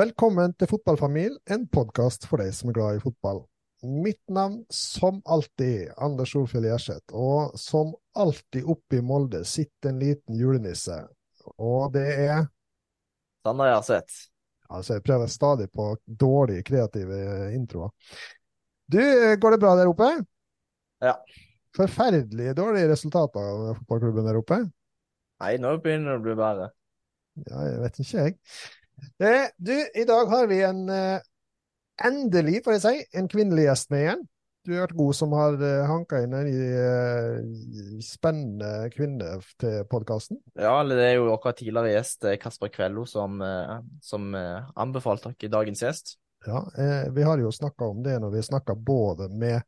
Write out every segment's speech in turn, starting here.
Velkommen til Fotballfamilien, en podkast for deg som er glad i fotball. Mitt navn, som alltid, Anders Solfjell Gjerseth. Og som alltid oppe i Molde sitter en liten julenisse. Og det er Sander Gjerseth. Altså, jeg prøver stadig på dårlige kreative introer. Du, går det bra der oppe? Ja. Forferdelig dårlige resultater av fotballklubben der oppe? Nei, nå begynner det å bli bedre. Ja, jeg vet ikke, jeg. Eh, du, i dag har vi en eh, endelig, får jeg si, en kvinnelig gjest med igjen. Du har vært god som har eh, hanka inn en spennende kvinne til podkasten. Ja, det er jo vår tidligere gjest Kasper Kvello som, som anbefalte dere dagens gjest. Ja, vi har jo snakka om det når vi snakka både med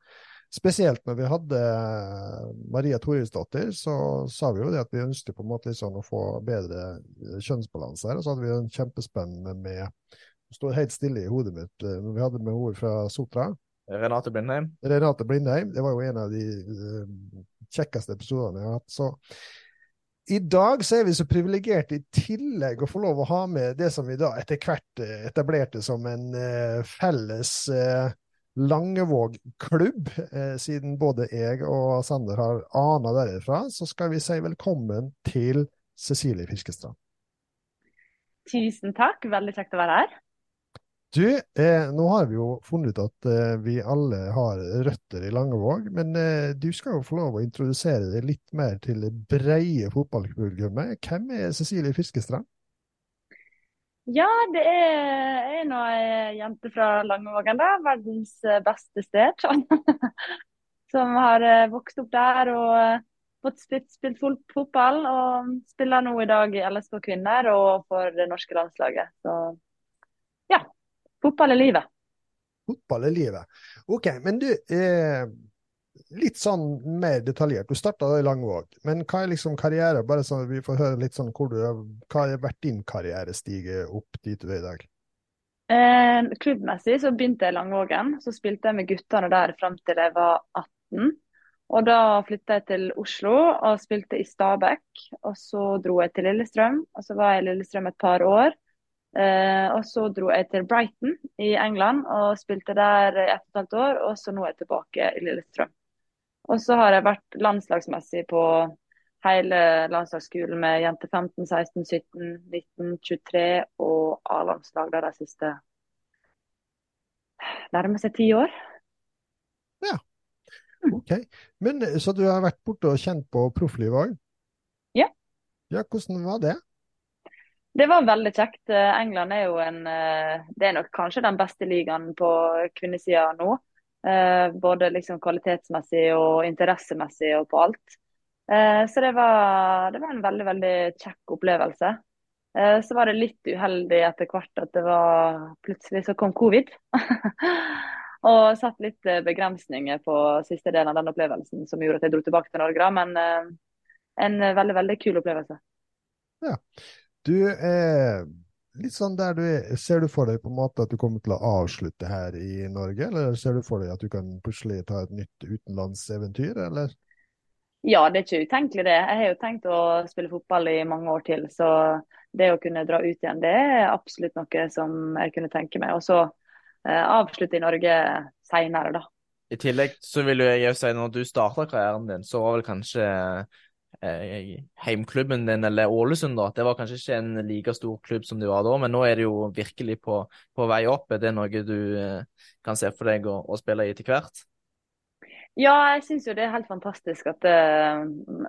Spesielt når vi hadde eh, Maria Thorisdottir, så sa vi jo det at vi ønsket på en måte liksom å få bedre eh, kjønnsbalanse her. Og så hadde vi en kjempespennende med står helt stille i hodet mitt eh, når vi hadde med henne fra Sotra. Renate Blindheim. Renate Blindheim. Det var jo en av de kjekkeste episodene jeg har hatt. Så i dag så er vi så privilegerte i tillegg å få lov å ha med det som vi da etter hvert etablerte som en felles uh, Langevåg klubb, eh, siden både jeg og Sander har ana derifra, så skal vi si velkommen til Cecilie Fiskestrand. Tusen takk, veldig kjekt å være her. Du, eh, nå har vi jo funnet ut at eh, vi alle har røtter i Langevåg, men eh, du skal jo få lov å introdusere deg litt mer til det breie fotballpublikummet. Hvem er Cecilie Fiskestrand? Ja, det er, er nå ei jente fra Langevågen, da. Verdens beste sted. Som har eh, vokst opp der og eh, fått spilt, spilt fotball. Og spiller nå i dag i LSK kvinner og for det norske landslaget. Så ja. Fotball er livet. Fotball er livet. OK, men du eh, Litt sånn mer detaljert. Du starta i Langvåg, men hva er liksom karriere? Bare så vi får høre litt sånn hvor du har, hva har vært din karrierestige opp dit du er i dag? Eh, klubbmessig så begynte jeg i Langvågen. Så spilte jeg med guttene der fram til jeg var 18. Og da flytta jeg til Oslo og spilte i Stabekk. Og så dro jeg til Lillestrøm, og så var jeg i Lillestrøm et par år. Eh, og så dro jeg til Brighton i England og spilte der i og et år. Og så nå er jeg tilbake i Lillestrøm. Og så har jeg vært landslagsmessig på hele landslagsskolen med jenter 15, 16, 17, 19, 23 og A-landslag de siste nærmer seg ti år. Ja, OK. Men Så du har vært borte og kjent på profflivet òg? Ja. Ja, Hvordan var det? Det var veldig kjekt. England er jo en Det er nok kanskje den beste ligaen på kvinnesida nå. Både liksom kvalitetsmessig og interessemessig og på alt. Så det var, det var en veldig, veldig kjekk opplevelse. Så var det litt uheldig etter hvert at det var plutselig så kom covid. og satt litt begrensninger på siste delen av den opplevelsen som gjorde at jeg dro tilbake til Norge. Men en veldig, veldig kul opplevelse. Ja. Du er litt sånn der du er. Ser du for deg på en måte at du kommer til å avslutte her i Norge, eller ser du for deg at du kan plutselig ta et nytt utenlandseventyr, eller? Ja, det er ikke utenkelig det. Jeg har jo tenkt å spille fotball i mange år til. Så det å kunne dra ut igjen, det er absolutt noe som jeg kunne tenke meg. Og så eh, avslutte i Norge seinere, da. I tillegg så vil jeg jo si, når du starta karrieren din, så var vel kanskje heimklubben din, eller Ålesund, da, det var kanskje ikke en like stor klubb som det var da, men nå er det jo virkelig på, på vei opp. Er det noe du eh, kan se for deg å, å spille i etter hvert? Ja, jeg syns jo det er helt fantastisk at uh,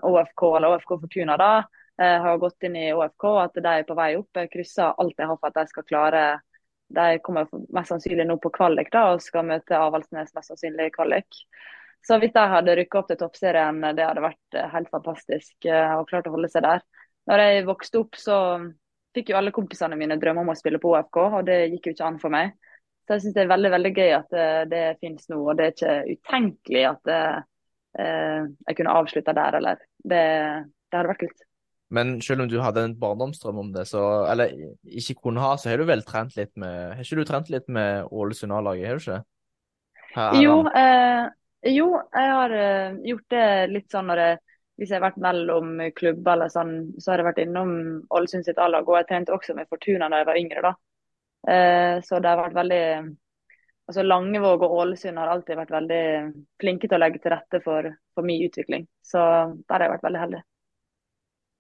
ÅFK, eller OFK Fortuna, da, har gått inn i OFK, At de er på vei opp. Jeg krysser alt jeg har for at de skal klare De kommer mest sannsynlig nå på kvalik da, og skal møte Avaldsnes mest sannsynlig i kvalik. Så hvis de hadde rykka opp til toppserien, det hadde vært helt fantastisk uh, og klart å holde seg der. Når jeg vokste opp, så fikk jo alle kompisene mine drømme om å spille på ÅFK, og det gikk jo ikke an for meg. Så jeg syns det er veldig veldig gøy at det, det finnes nå. Og det er ikke utenkelig at det, eh, jeg kunne avslutta der, eller. Det, det hadde vært kult. Men selv om du hadde en barndomsdrøm om det, så, eller ikke kunne ha, så har du vel trent litt med Har ikke du trent litt med Ålesund A-laget, har du ikke? Her, jo, eh, jo, jeg har uh, gjort det litt sånn når jeg hvis jeg har vært mellom klubber eller sånn, så har jeg vært innom Ålesund sitt A-lag. Og jeg trente også med Fortuna da jeg var yngre, da. Uh, så det har vært veldig altså Langevåg og Ålesund har alltid vært veldig flinke til å legge til rette for, for min utvikling. Så der har jeg vært veldig heldig.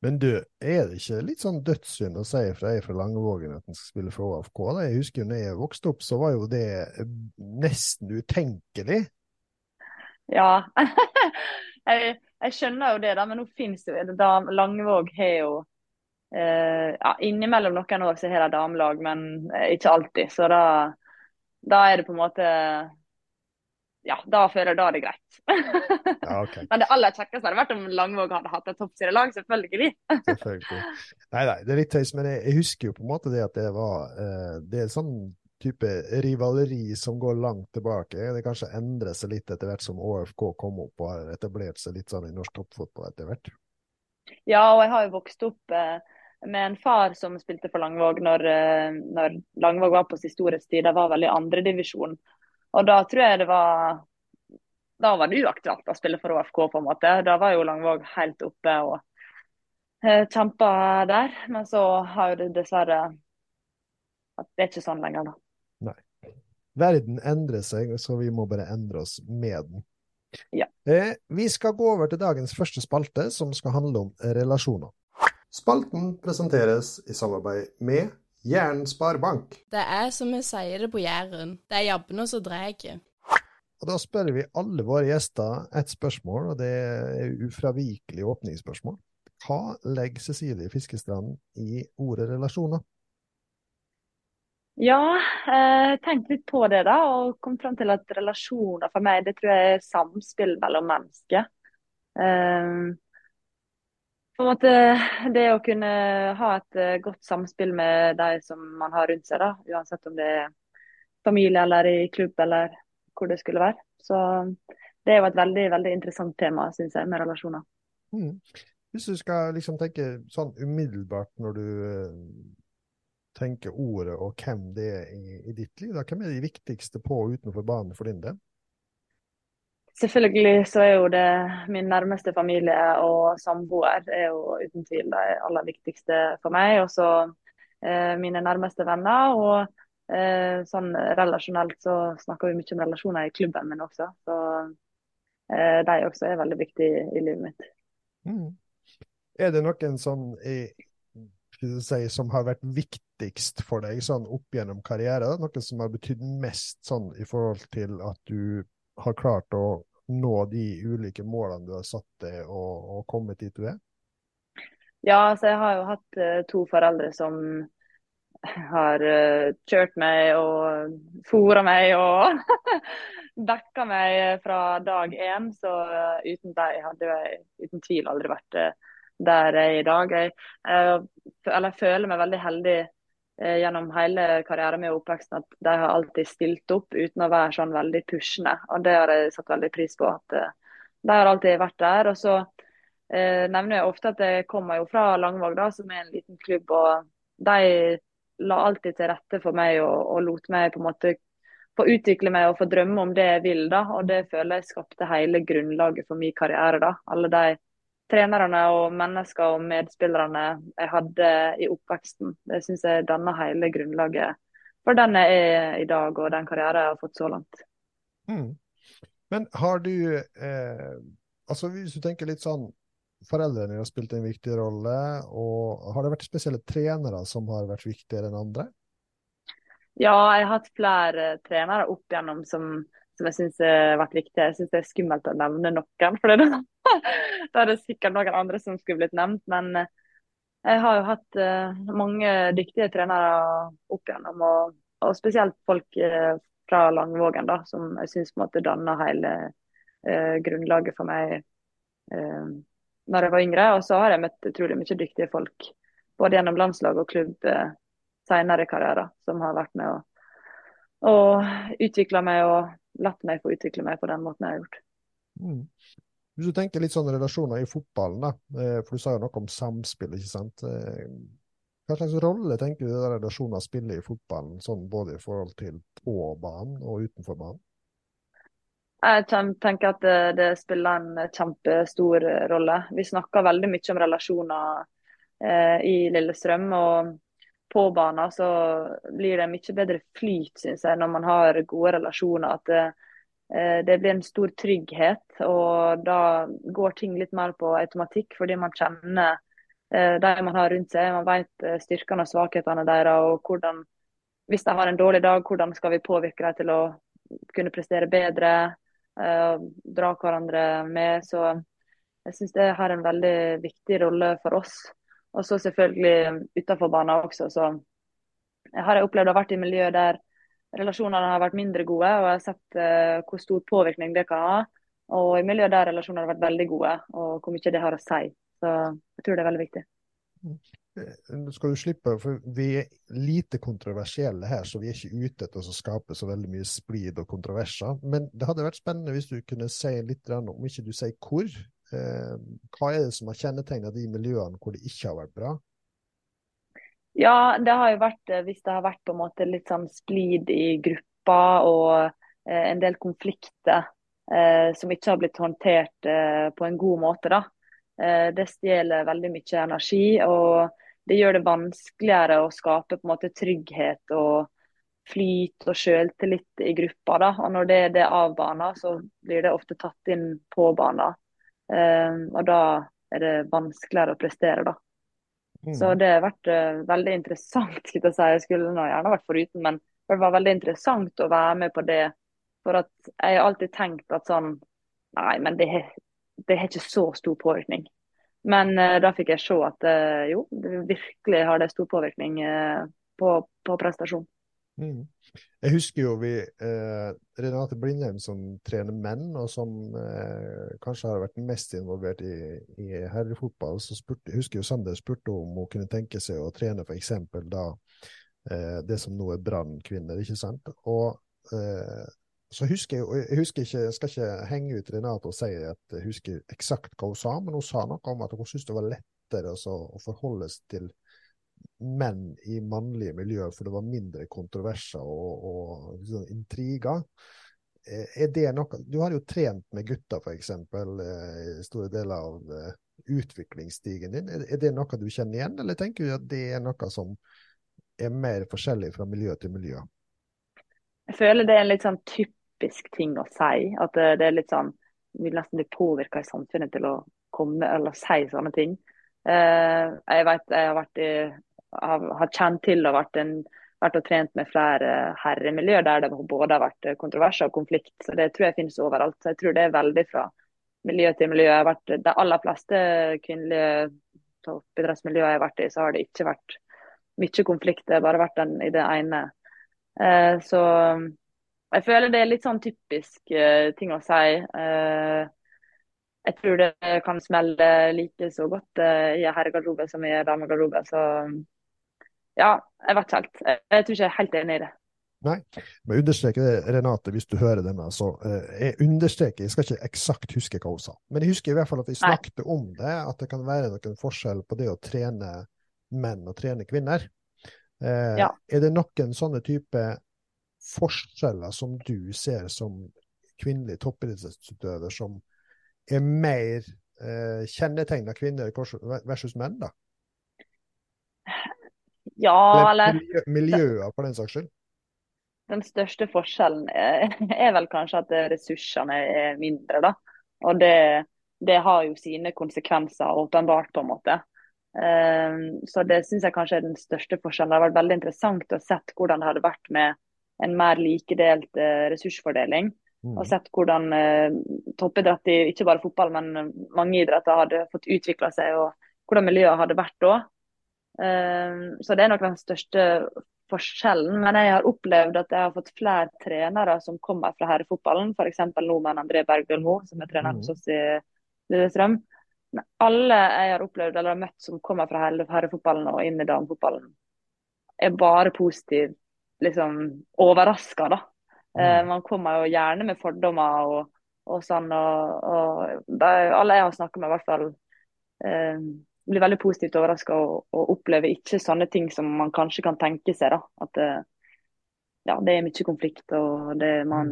Men du, er det ikke litt sånn dødssynd å si fra jeg fra Langevågen at en skal spille for AFK? Da? Jeg husker jo når jeg vokste opp, så var jo det nesten utenkelig. Ja. jeg, jeg, skjønner jo det, da, men nå finnes det jo da Langevåg har jo eh, ja, Innimellom noen år så har de damelag, men eh, ikke alltid. Så da, da er det på en måte ja, da føler jeg da er det greit. Ja, okay. Men det aller kjekkeste hadde vært om Langvåg hadde hatt et toppserielag, selvfølgelig. selvfølgelig. Nei, nei, det er litt tøys, men jeg, jeg, husker jo på en måte det at det var eh, Det er sånn type rivaleri som går langt tilbake. Det kanskje endrer seg litt etter hvert som ÅFK kom opp og har etablert seg litt sånn i norsk toppfotball etter hvert. Ja, og jeg har jo vokst opp eh, med en far som spilte for Langvåg når, eh, når Langvåg var på sin storhetstid. Det var vel i andredivisjon. Og da tror jeg det var Da var det uaktuelt å spille for ÅFK, på en måte. Da var jo Langvåg helt oppe og eh, kjempa der. Men så har jo det dessverre at Det er ikke sånn lenger, da. Nei. Verden endrer seg, så vi må bare endre oss med den. Ja. Eh, vi skal gå over til dagens første spalte, som skal handle om relasjoner. Spalten presenteres i samarbeid med Jæren Sparebank. Det er som vi sier det på Jæren, det er jabbene som drar. Og Da spør vi alle våre gjester et spørsmål, og det er ufravikelig åpningsspørsmål. Hva legger Cecilie Fiskestrand i ordet relasjoner? Ja, eh, tenkte litt på det da, og kom fram til at relasjoner for meg, det tror jeg er samspill mellom mennesker. Um, på en måte det å kunne ha et eh, godt samspill med de som man har rundt seg, da, uansett om det er familie eller i klubb eller hvor det skulle være. Så det er jo et veldig, veldig interessant tema, syns jeg, med relasjoner. Mm. Hvis du skal liksom tenke sånn umiddelbart når du uh, tenker ordet og hvem det er i, i ditt liv, da, hvem er de viktigste på og utenfor banen for din del? Selvfølgelig så er jo det min nærmeste familie og samboer er jo uten tvil det aller viktigste for meg. Og så eh, mine nærmeste venner. Og eh, sånn relasjonelt så snakker vi mye om relasjoner i klubben min også. Så eh, de også er veldig viktige i livet mitt. Mm. Er det noen sånn i, si, som har vært viktigst for deg sånn opp gjennom karrieren? Noe som har betydd mest sånn i forhold til at du har klart å nå de ulike målene du har satt deg og, og kommet dit du er? Ja, altså jeg har jo hatt uh, to foreldre som har uh, kjørt meg og fôra meg og backa meg fra dag én. Så uh, uten dem hadde jeg uten tvil aldri vært der jeg er i dag. Jeg, jeg føler meg veldig heldig gjennom hele karrieren min og oppveksten at de har alltid stilt opp uten å være sånn veldig pushende. Og det har jeg satt veldig pris på. at uh, De har alltid vært der. Og så eh, nevner jeg ofte at jeg kommer jo fra Langvåg, da, som er en liten klubb. og De la alltid til rette for meg og, og lot meg på en måte få utvikle meg og få drømme om det jeg vil. da, Og det føler jeg skapte hele grunnlaget for min karriere. da. Alle de trenerne og mennesker og medspillerne jeg hadde i oppveksten. Det syns jeg danner hele grunnlaget for den jeg er i dag og den karrieren jeg har fått så langt. Mm. Men har du eh, altså Hvis du tenker litt sånn Foreldrene har spilt en viktig rolle. og Har det vært spesielle trenere som har vært viktigere enn andre? Ja, jeg har hatt flere trenere opp igjennom som som jeg syns har vært viktig. Jeg syns det er skummelt å nevne noen, for da, er det sikkert noen andre som skulle blitt nevnt. Men eh, jeg har jo hatt uh, mange dyktige trenere opp igjennom, og, og spesielt folk uh, fra Langvågen, da, som jeg syns danna hele eh, grunnlaget for meg eh, når jeg var yngre. Og så har jeg møtt utrolig mye dyktige folk, både gjennom landslag og klubb eh, senere i karrieren, som har vært med å og utvikla meg og latt meg få utvikle meg på den måten jeg har gjort. Mm. Hvis du tenker litt sånne relasjoner i fotballen, da, eh, for du sa jo noe om samspill, ikke sant. Eh, hva slags rolle tenker du de relasjonene spiller i fotballen, sånn både i forhold til på banen og utenfor banen? Jeg tenker at det, det, spiller en kjempestor rolle. Vi snakker veldig mye om relasjoner eh, i Lillestrøm. og på banen så blir det mye bedre flyt, synes jeg, når man har gode relasjoner. At det, eh, det, blir en stor trygghet. Og da går ting litt mer på automatikk, fordi man kjenner eh, de man har rundt seg. Man vet eh, styrkene og svakhetene deres. og hvordan, Hvis de har en dårlig dag, hvordan skal vi påvirke dem til å kunne prestere bedre? Dra hverandre med. Så jeg syns det har en veldig viktig rolle for oss. Og så selvfølgelig utenfor banen også, så har jeg opplevd å ha vært i miljø der relasjonene har vært mindre gode, og jeg har sett uh, hvor stor påvirkning det kan ha. Og i miljø der relasjonene har vært veldig gode, og hvor mye det har å si. Så jeg tror det er veldig viktig. Nå mm. skal du slippe, for Vi er lite kontroversielle her, så vi er ikke ute etter å skape så veldig mye splid og kontroverser. Men det hadde vært spennende hvis du kunne si litt om ikke du sier hvor, Eh, hva er det som har kjennetegnet de miljøene hvor det ikke har vært bra? Ja, det har jo vært eh, hvis det har vært på en måte litt sånn splid i gruppa og eh, en del konflikter eh, som ikke har blitt håndtert eh, på en god måte. da. Eh, det stjeler veldig mye energi, og det gjør det vanskeligere å skape på en måte trygghet og flyt og sjøltillit i gruppa. da. Og når det, det er av så blir det ofte tatt inn på banen. Um, og da er det vanskeligere å prestere, da. Mm. Så det har vært uh, veldig interessant. Skulle jeg, si. jeg skulle nå gjerne vært foruten, men det var veldig interessant å være med på det. For at jeg har alltid tenkt at sånn Nei, men det det har ikke så stor påvirkning. Men uh, da fikk jeg se at uh, jo, det virkelig har det stor påvirkning på, på prestasjon. Mm. Jeg husker jo vi eh, Renate Blindheim som trener menn, og som eh, kanskje har vært mest involvert i, i herrefotball. Så spurte, husker jo Sander spurte om hun kunne tenke seg å trene f.eks. da eh, det som nå er Brann kvinner, ikke sant. Og eh, så husker jeg, jeg husker ikke, jeg skal ikke henge ut Renate og si at jeg husker eksakt hva hun sa, men hun sa noe om at hun syntes det var lettere å forholde seg til menn i mannlige miljøer, for det var mindre kontroverser og, og liksom, intriger. Eh, er det noe Du har jo trent med gutter, f.eks., eh, i store deler av eh, utviklingsstigen din. Er det noe du kjenner igjen, eller tenker du at det er noe som er mer forskjellig fra miljø til miljø? Jeg føler det er en litt sånn typisk ting å si. At det er litt sånn Vi nesten blir påvirka i samfunnet til å komme eller si sånne ting. Jeg vet jeg har vært i har, har kjent til og vært, en, vært, og trent med flere herremiljøer der det både har vært kontroverser og konflikt. Så Det tror jeg finnes overalt. Så jeg tror det er veldig fra miljø til miljø. Jeg har vært, de aller fleste kvinnelige toppidrettsmiljøer jeg har vært i, så har det ikke vært mye konflikt. Det har bare vært den i det ene. Eh, så jeg føler det er litt sånn typisk eh, ting å si. Eh, jeg tror det kan smelle like så godt eh, i herregarderobe som i damegarderobe. Så ja, jeg vet ikke helt. Jeg tror ikke jeg er helt enig i det. Nei, men understreke det, Renate, hvis du hører denne. Så uh, jeg understreker, jeg skal ikke eksakt huske hva hun sa, men jeg husker i hvert fall at vi snakket Nei. om det, at det kan være noen forskjell på det å trene menn og trene kvinner. Eh, ja. Er det noen sånne type forskjeller som du ser som kvinnelig toppidrettsutøver, som er mer eh, kjennetegna kvinner versus menn, da? Ja, eller miljø, Miljøer, for den saks skyld? Den største forskjellen er, er, vel kanskje at ressursene er mindre, da. Og det, det har jo sine konsekvenser, åpenbart, på en måte. Um, så det syns jeg kanskje er den største forskjellen. Det har vært veldig interessant å sett hvordan det hadde vært med en mer likedelt uh, ressursfordeling. Mm. Og sett hvordan uh, toppidrett i ikke bare fotball, men mange idretter hadde fått utvikla seg, og hvordan miljøet hadde vært da. Ehm, så det er nok den største forskjellen. Men jeg har opplevd at jeg har fått flere trenere som kommer fra herrefotballen. F.eks. nå med André Bergølmo, som er trener hos mm. oss i Lillestrøm. Alle jeg har opplevd eller har møtt som kommer fra herrefotballen og inn i damefotballen, er bare positiv, liksom overraska, da. Eh, Mm. man kommer jo gjerne med fordommer og, og sånn, og, og de, alle jeg har snakka med, i hvert fall eh, blir veldig positivt overraska og, og opplever ikke sånne ting som man kanskje kan tenke seg. da, At eh, ja, det er mye konflikt, og det, man,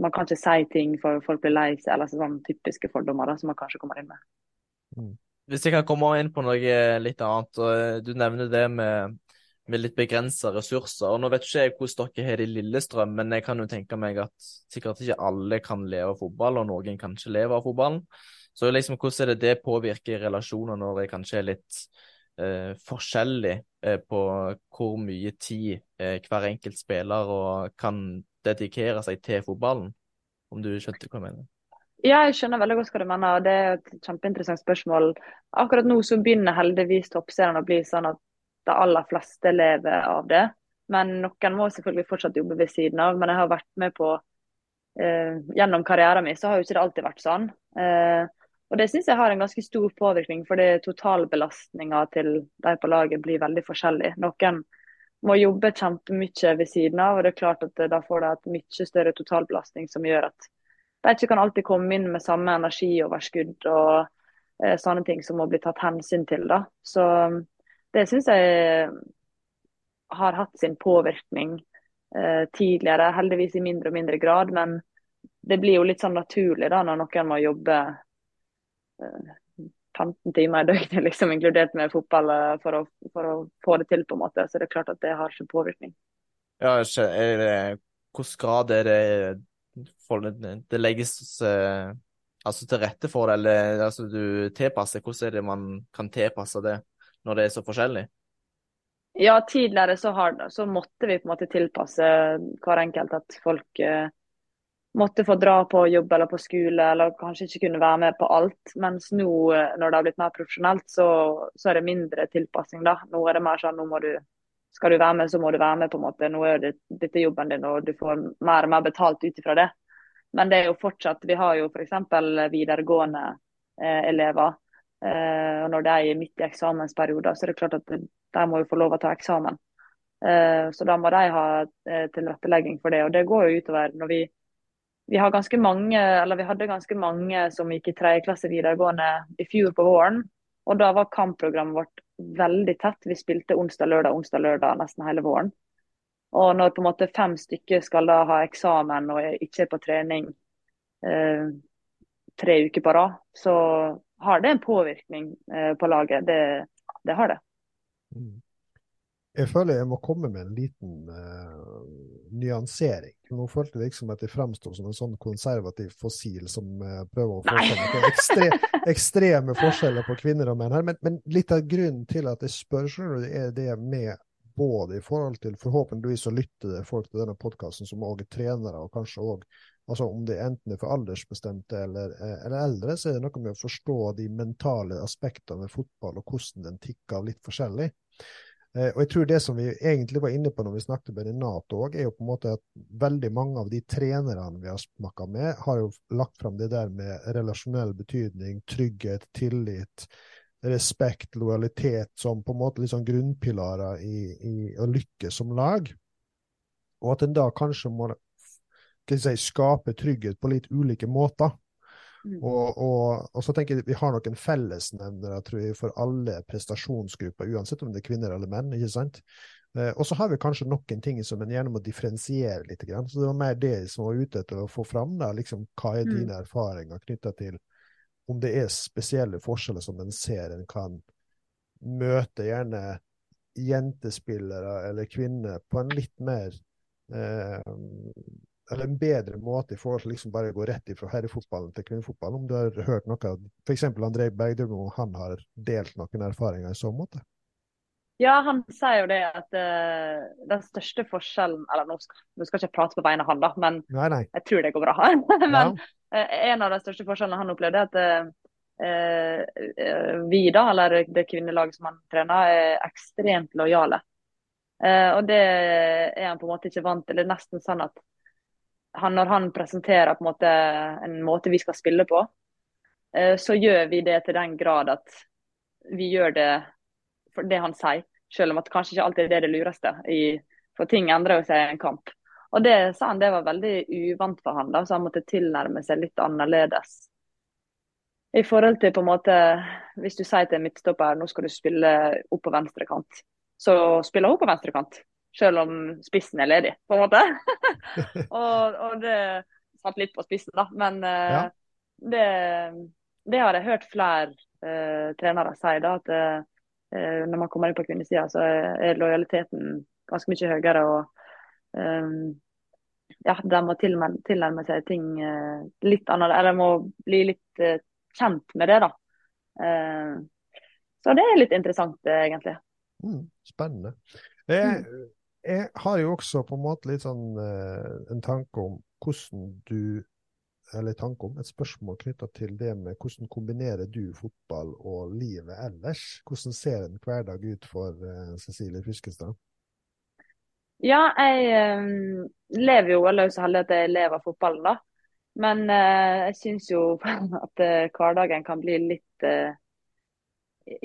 man kan ikke si ting for folk blir lei seg, eller sånne typiske fordommer da, som man kanskje kommer inn med. Hvis jeg kan komme inn på noe litt annet, og eh, du nevner det med, med litt begrensa ressurser. og Nå vet ikke jeg hvordan dere har det i Lillestrøm, men jeg kan jo tenke meg at sikkert ikke alle kan leve av fotball, og noen kan ikke leve av fotballen. Så liksom, hvordan er det det påvirker relasjoner når det kanskje er litt eh, forskjellig eh, på hvor mye tid eh, hver enkelt spiller og kan dedikere seg til fotballen? Om du skjønte hva jeg mener? Ja, jeg skjønner veldig godt hva du mener. og Det er et kjempeinteressant spørsmål. Akkurat nå så begynner heldigvis toppserien å bli sånn at de aller fleste lever av det. Men noen må selvfølgelig fortsatt jobbe ved siden av. Men jeg har vært med på eh, Gjennom karrieren min så har jo ikke det alltid vært sånn. Eh, og det syns jeg har en ganske stor påvirkning, fordi totalbelastninga til de på laget blir veldig forskjellig. Noen må jobbe kjempemye ved siden av, og det er klart at da får de et mye større totalbelastning som gjør at de ikke kan alltid komme inn med samme energioverskudd og eh, sånne ting som må bli tatt hensyn til. da. Så det syns jeg har hatt sin påvirkning eh, tidligere, heldigvis i mindre og mindre grad. Men det blir jo litt sånn naturlig da, når noen må jobbe 15 timer i døgnet, liksom, inkludert med fotball, eh, for å, for å få det til, på en måte. Så det er klart at det har ikke påvirkning. Ja, hvordan grad er det det, det legges eh, altså til rette for det, eller altså du tilpasser? Hvordan er det man kan tilpasse det når det er så forskjellig? Ja, tidligere så, har, så måtte vi på en måte tilpasse hver enkelt at folk eh, måtte få dra på jobb eller på skole, eller kanskje ikke kunne være med på alt. Mens nå, eh, når det har blitt mer profesjonelt, så, så er det mindre tilpassing. da. Nå er det mer sånn, nå må du, skal du være med, så må du være med. på en måte. Nå er det, dette jobben din, og du får mer og mer betalt ut ifra det. Men det er jo fortsatt, vi har jo f.eks. videregående eh, elever. Eh, og når de er midt i eksamensperioder, så er det klart at de må jo få lov å ta eksamen. Eh, så da må de ha eh, tilrettelegging for det. Og det går jo utover når vi vi har ganske mange, eller vi hadde ganske mange som gikk i tredje klasse videregående i fjor på våren. Og da var kampprogrammet vårt veldig tett. Vi spilte onsdag, lørdag, onsdag, lørdag nesten hele våren. Og når på en måte fem stykker skal da ha eksamen og ikke er på trening eh, tre uker på rad, så har det en påvirkning eh, på laget. Det, det har det. Mm. Jeg føler jeg må komme med en liten uh, nyansering. Nå følte jeg liksom at jeg framsto som en sånn konservativ fossil som uh, prøver å få fram at det er ekstre, ekstreme forskjeller på kvinner og menn her. Men, men litt av grunnen til at jeg spør, skjønner du, er det med både i forhold til Forhåpentligvis så lytter det folk til denne podkasten som òg er trenere, og kanskje òg altså om det enten er for aldersbestemte eller, eh, eller eldre, så er det noe med å forstå de mentale aspektene med fotball, og hvordan den tikker litt forskjellig. Eh, og jeg tror det som vi egentlig var inne på når vi snakket med Renato òg, er jo på en måte at veldig mange av de trenerne vi har snakka med, har jo lagt fram det der med relasjonell betydning, trygghet, tillit, respekt, lojalitet som på en måte sånn grunnpilarer i, i å lykkes som lag. Og at en da kanskje må skal si, skape trygghet på litt ulike måter. Mm. Og, og, og så tenker jeg vi har noen fellesnevnere tror jeg, for alle prestasjonsgrupper, uansett om det er kvinner eller menn. ikke sant? Eh, og så har vi kanskje noen ting som en gjerne må differensiere litt. Grann. Så det var mer det som var ute etter å få fram. Da, liksom, hva er Mm. dine erfaringer knytta til om det er spesielle forskjeller som en ser en kan møte gjerne jentespillere eller kvinner på en litt mer eh, eller en bedre måte i forhold til liksom bare å gå rett fra herrefotballen til kvinnefotballen. Om du har hørt noe av f.eks. André Bergdølmo, om han har delt noen erfaringer i så måte? Ja, han sier jo det at uh, den største forskjellen Eller nå skal, nå skal jeg ikke prate på vegne av han, da, men Nei, nei. jeg tror det går bra. men Ja. uh, en av de største forskjellene han opplevde, er at uh, eh, vi, da, eller det kvinnelaget som han trener, er ekstremt lojale. Eh, og det er han på en måte ikke vant til. Det er nesten sånn at han, når han presenterer på en måte en måte vi skal spille på, eh, så gjør vi det til den grad at vi gjør det for det han sier, selv om at kanskje ikke alltid er det det lureste For ting endrer jo seg i en kamp. Og det sa han det var veldig uvant for han, da, så han måtte tilnærme seg litt annerledes. I forhold til på en måte, Hvis du sier til midtstopper nå skal du spille opp på venstre kant, så spiller hun på venstre kant. Selv om spissen er ledig, på en måte. og, og, det satt litt på spissen, da. Men uh, ja. det, det, har jeg hørt flere uh, trenere si, da, at uh, når man kommer inn på kvinnesida, så er lojaliteten ganske mye høyere. og um, ja, de må tilnærme seg ting litt annerledes, eller må bli litt kjent med det, da. så det er litt interessant, egentlig. Mm, spennende. Eh, mm. Jeg, har jo også på en måte litt sånn en tanke om hvordan du eller tanke om, et spørsmål knytta til det med hvordan kombinerer du fotball og livet ellers? Hvordan ser en hverdag ut for uh, Cecilie Fiskestad? Ja, jeg um, lever jo, eller er så heldig at jeg lever av fotballen, da. Men uh, jeg syns jo at uh, hverdagen kan bli litt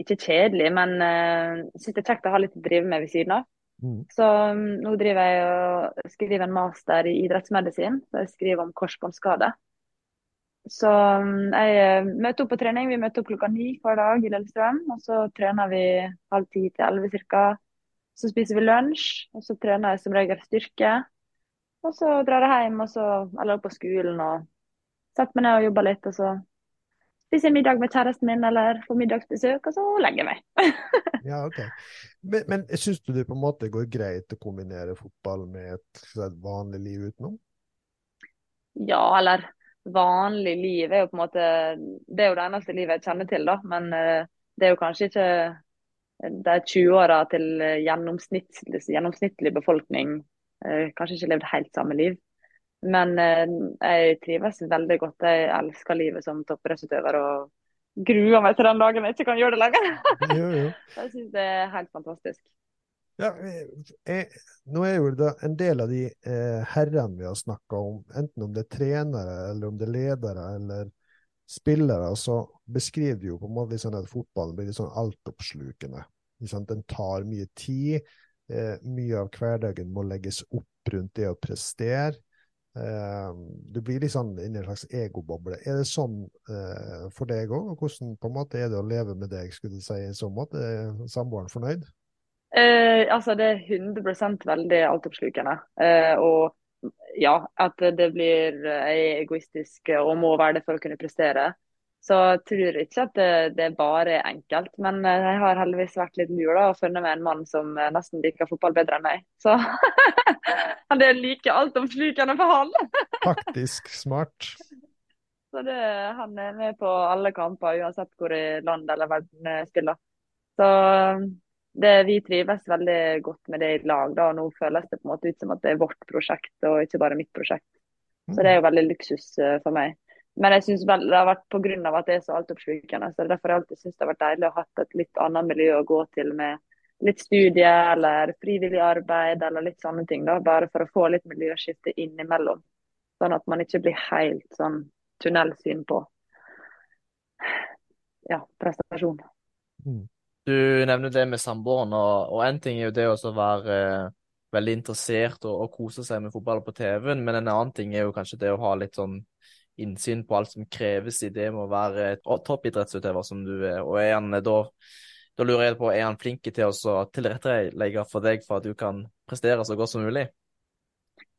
Ikke kjedelig, men uh, syns det er kjekt å ha litt å drive med ved siden av. Mm. Så um, nå driver jeg og skriver en master i idrettsmedisin. Så jeg skriver om korsbåndskade. Så um, jeg eh, møter opp på trening. Vi møter opp klokka ni hver dag i Lillestrøm. Og så trener vi halv ti til elleve ca. Så spiser vi lunsj, og så trener jeg som regel styrke. Og så drar jeg hjem og så, eller på skolen og setter meg ned og jobber litt. Og så spiser middag med kjæresten min eller får middagsbesøk, og så legger jeg meg. ja, ok. Men, men syns du det på en måte går greit å kombinere fotball med et, et vanlig liv utenom? Ja, eller vanlig liv er jo på en måte Det er jo det eneste livet jeg kjenner til, da. Men uh, det er jo kanskje ikke de 20-åra til gjennomsnittlig, gjennomsnittlig befolkning uh, kanskje ikke levd helt samme liv. Men eh, jeg trives veldig godt. Jeg elsker livet som toppidrettsutøver og gruer meg til den dagen jeg ikke kan gjøre det lenger. jo, jo. Jeg syns det er helt fantastisk. Ja, jeg, nå er jo det en del av de eh, herrene vi har snakka om, enten om det er trenere eller om det er ledere eller spillere, så beskriver de jo på en måte sånn at fotballen blir litt sånn altoppslukende. Den tar mye tid. Eh, mye av hverdagen må legges opp rundt det å prestere. Uh, du blir litt sånn inni en slags egoboble. Er det sånn uh, for deg òg? Og hvordan på en måte er det å leve med deg, skulle du si, i så måte? Er samboeren fornøyd? Eh, altså, det er 100 veldig altoppslukende. og ja, at det blir egoistisk og må være det for å kunne prestere. Så jeg tror ikke at det, det bare er enkelt. Men jeg har heldigvis vært litt lur da, og funnet meg en mann som nesten liker fotball bedre enn meg. Så det er like altomslukende for han. Faktisk smart. Så det, han er med på alle kamper, uansett hvor i land eller verden jeg spiller. Så det, vi trives veldig godt med det i lag. da, og Nå føles det på en måte ut som at det er vårt prosjekt, og ikke bare mitt prosjekt. Så det er jo veldig luksus eh, for meg. Men jeg synes vel det har vært pga. at det er så altoppslukende. Så derfor har jeg alltid syntes det har vært deilig å ha et litt annet miljø å gå til med litt studie eller frivillig arbeid eller litt sånne ting. da, Bare for å få litt miljøskifte innimellom. Sånn at man ikke blir helt sånn tunnelsyn på ja, prestasjon. Mm. Du nevner det med samboeren, og en ting er jo det å være eh, veldig interessert og, og, kose seg med fotball på TV-en, men en annen ting er jo kanskje det å ha litt sånn innsyn på alt som kreves i det med å være toppidrettsutøver som du er. Og er han eh, da, da lurer jeg på, er han flink til å tilrettelegge for deg for at du kan prestere så godt som mulig?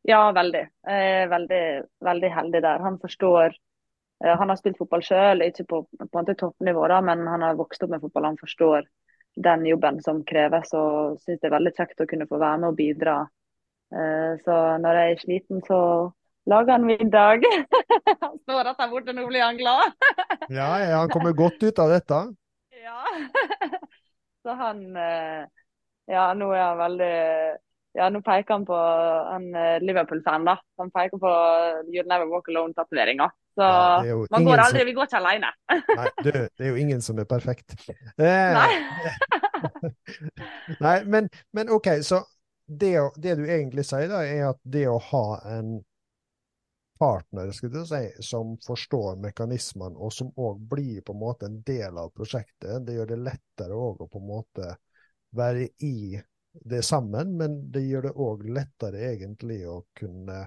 Ja, veldig. Er veldig, veldig heldig der. Han forstår eh, Han har spilt fotball sjøl, ikke på, på toppnivå, da, men han har vokst opp med fotball. Han forstår den jobben som kreves, og syns det er veldig kjekt å kunne få være med og bidra. Eh, så når jeg er sliten, så lager han middag. han står rett der borte, nå blir han glad. ja, ja, han kommer godt ut av dette. Ja. Så han eh, Ja, nå er han veldig ja, nå peker han på en eh, Liverpool-fan, da. Han peker på You'll Never Walk Alone-tatoveringa. Så ja, man går aldri, som... vi går ikke alene. Nei, du, det er jo ingen som er perfekt. Eh... Nei. Nei, men, men, OK, så det, det, du egentlig sier, da, er at det å ha en partner skulle du si, som forstår mekanismene, og som òg blir på en måte en del av prosjektet. Det gjør det lettere å på en måte være i det sammen, men det gjør det òg lettere egentlig å kunne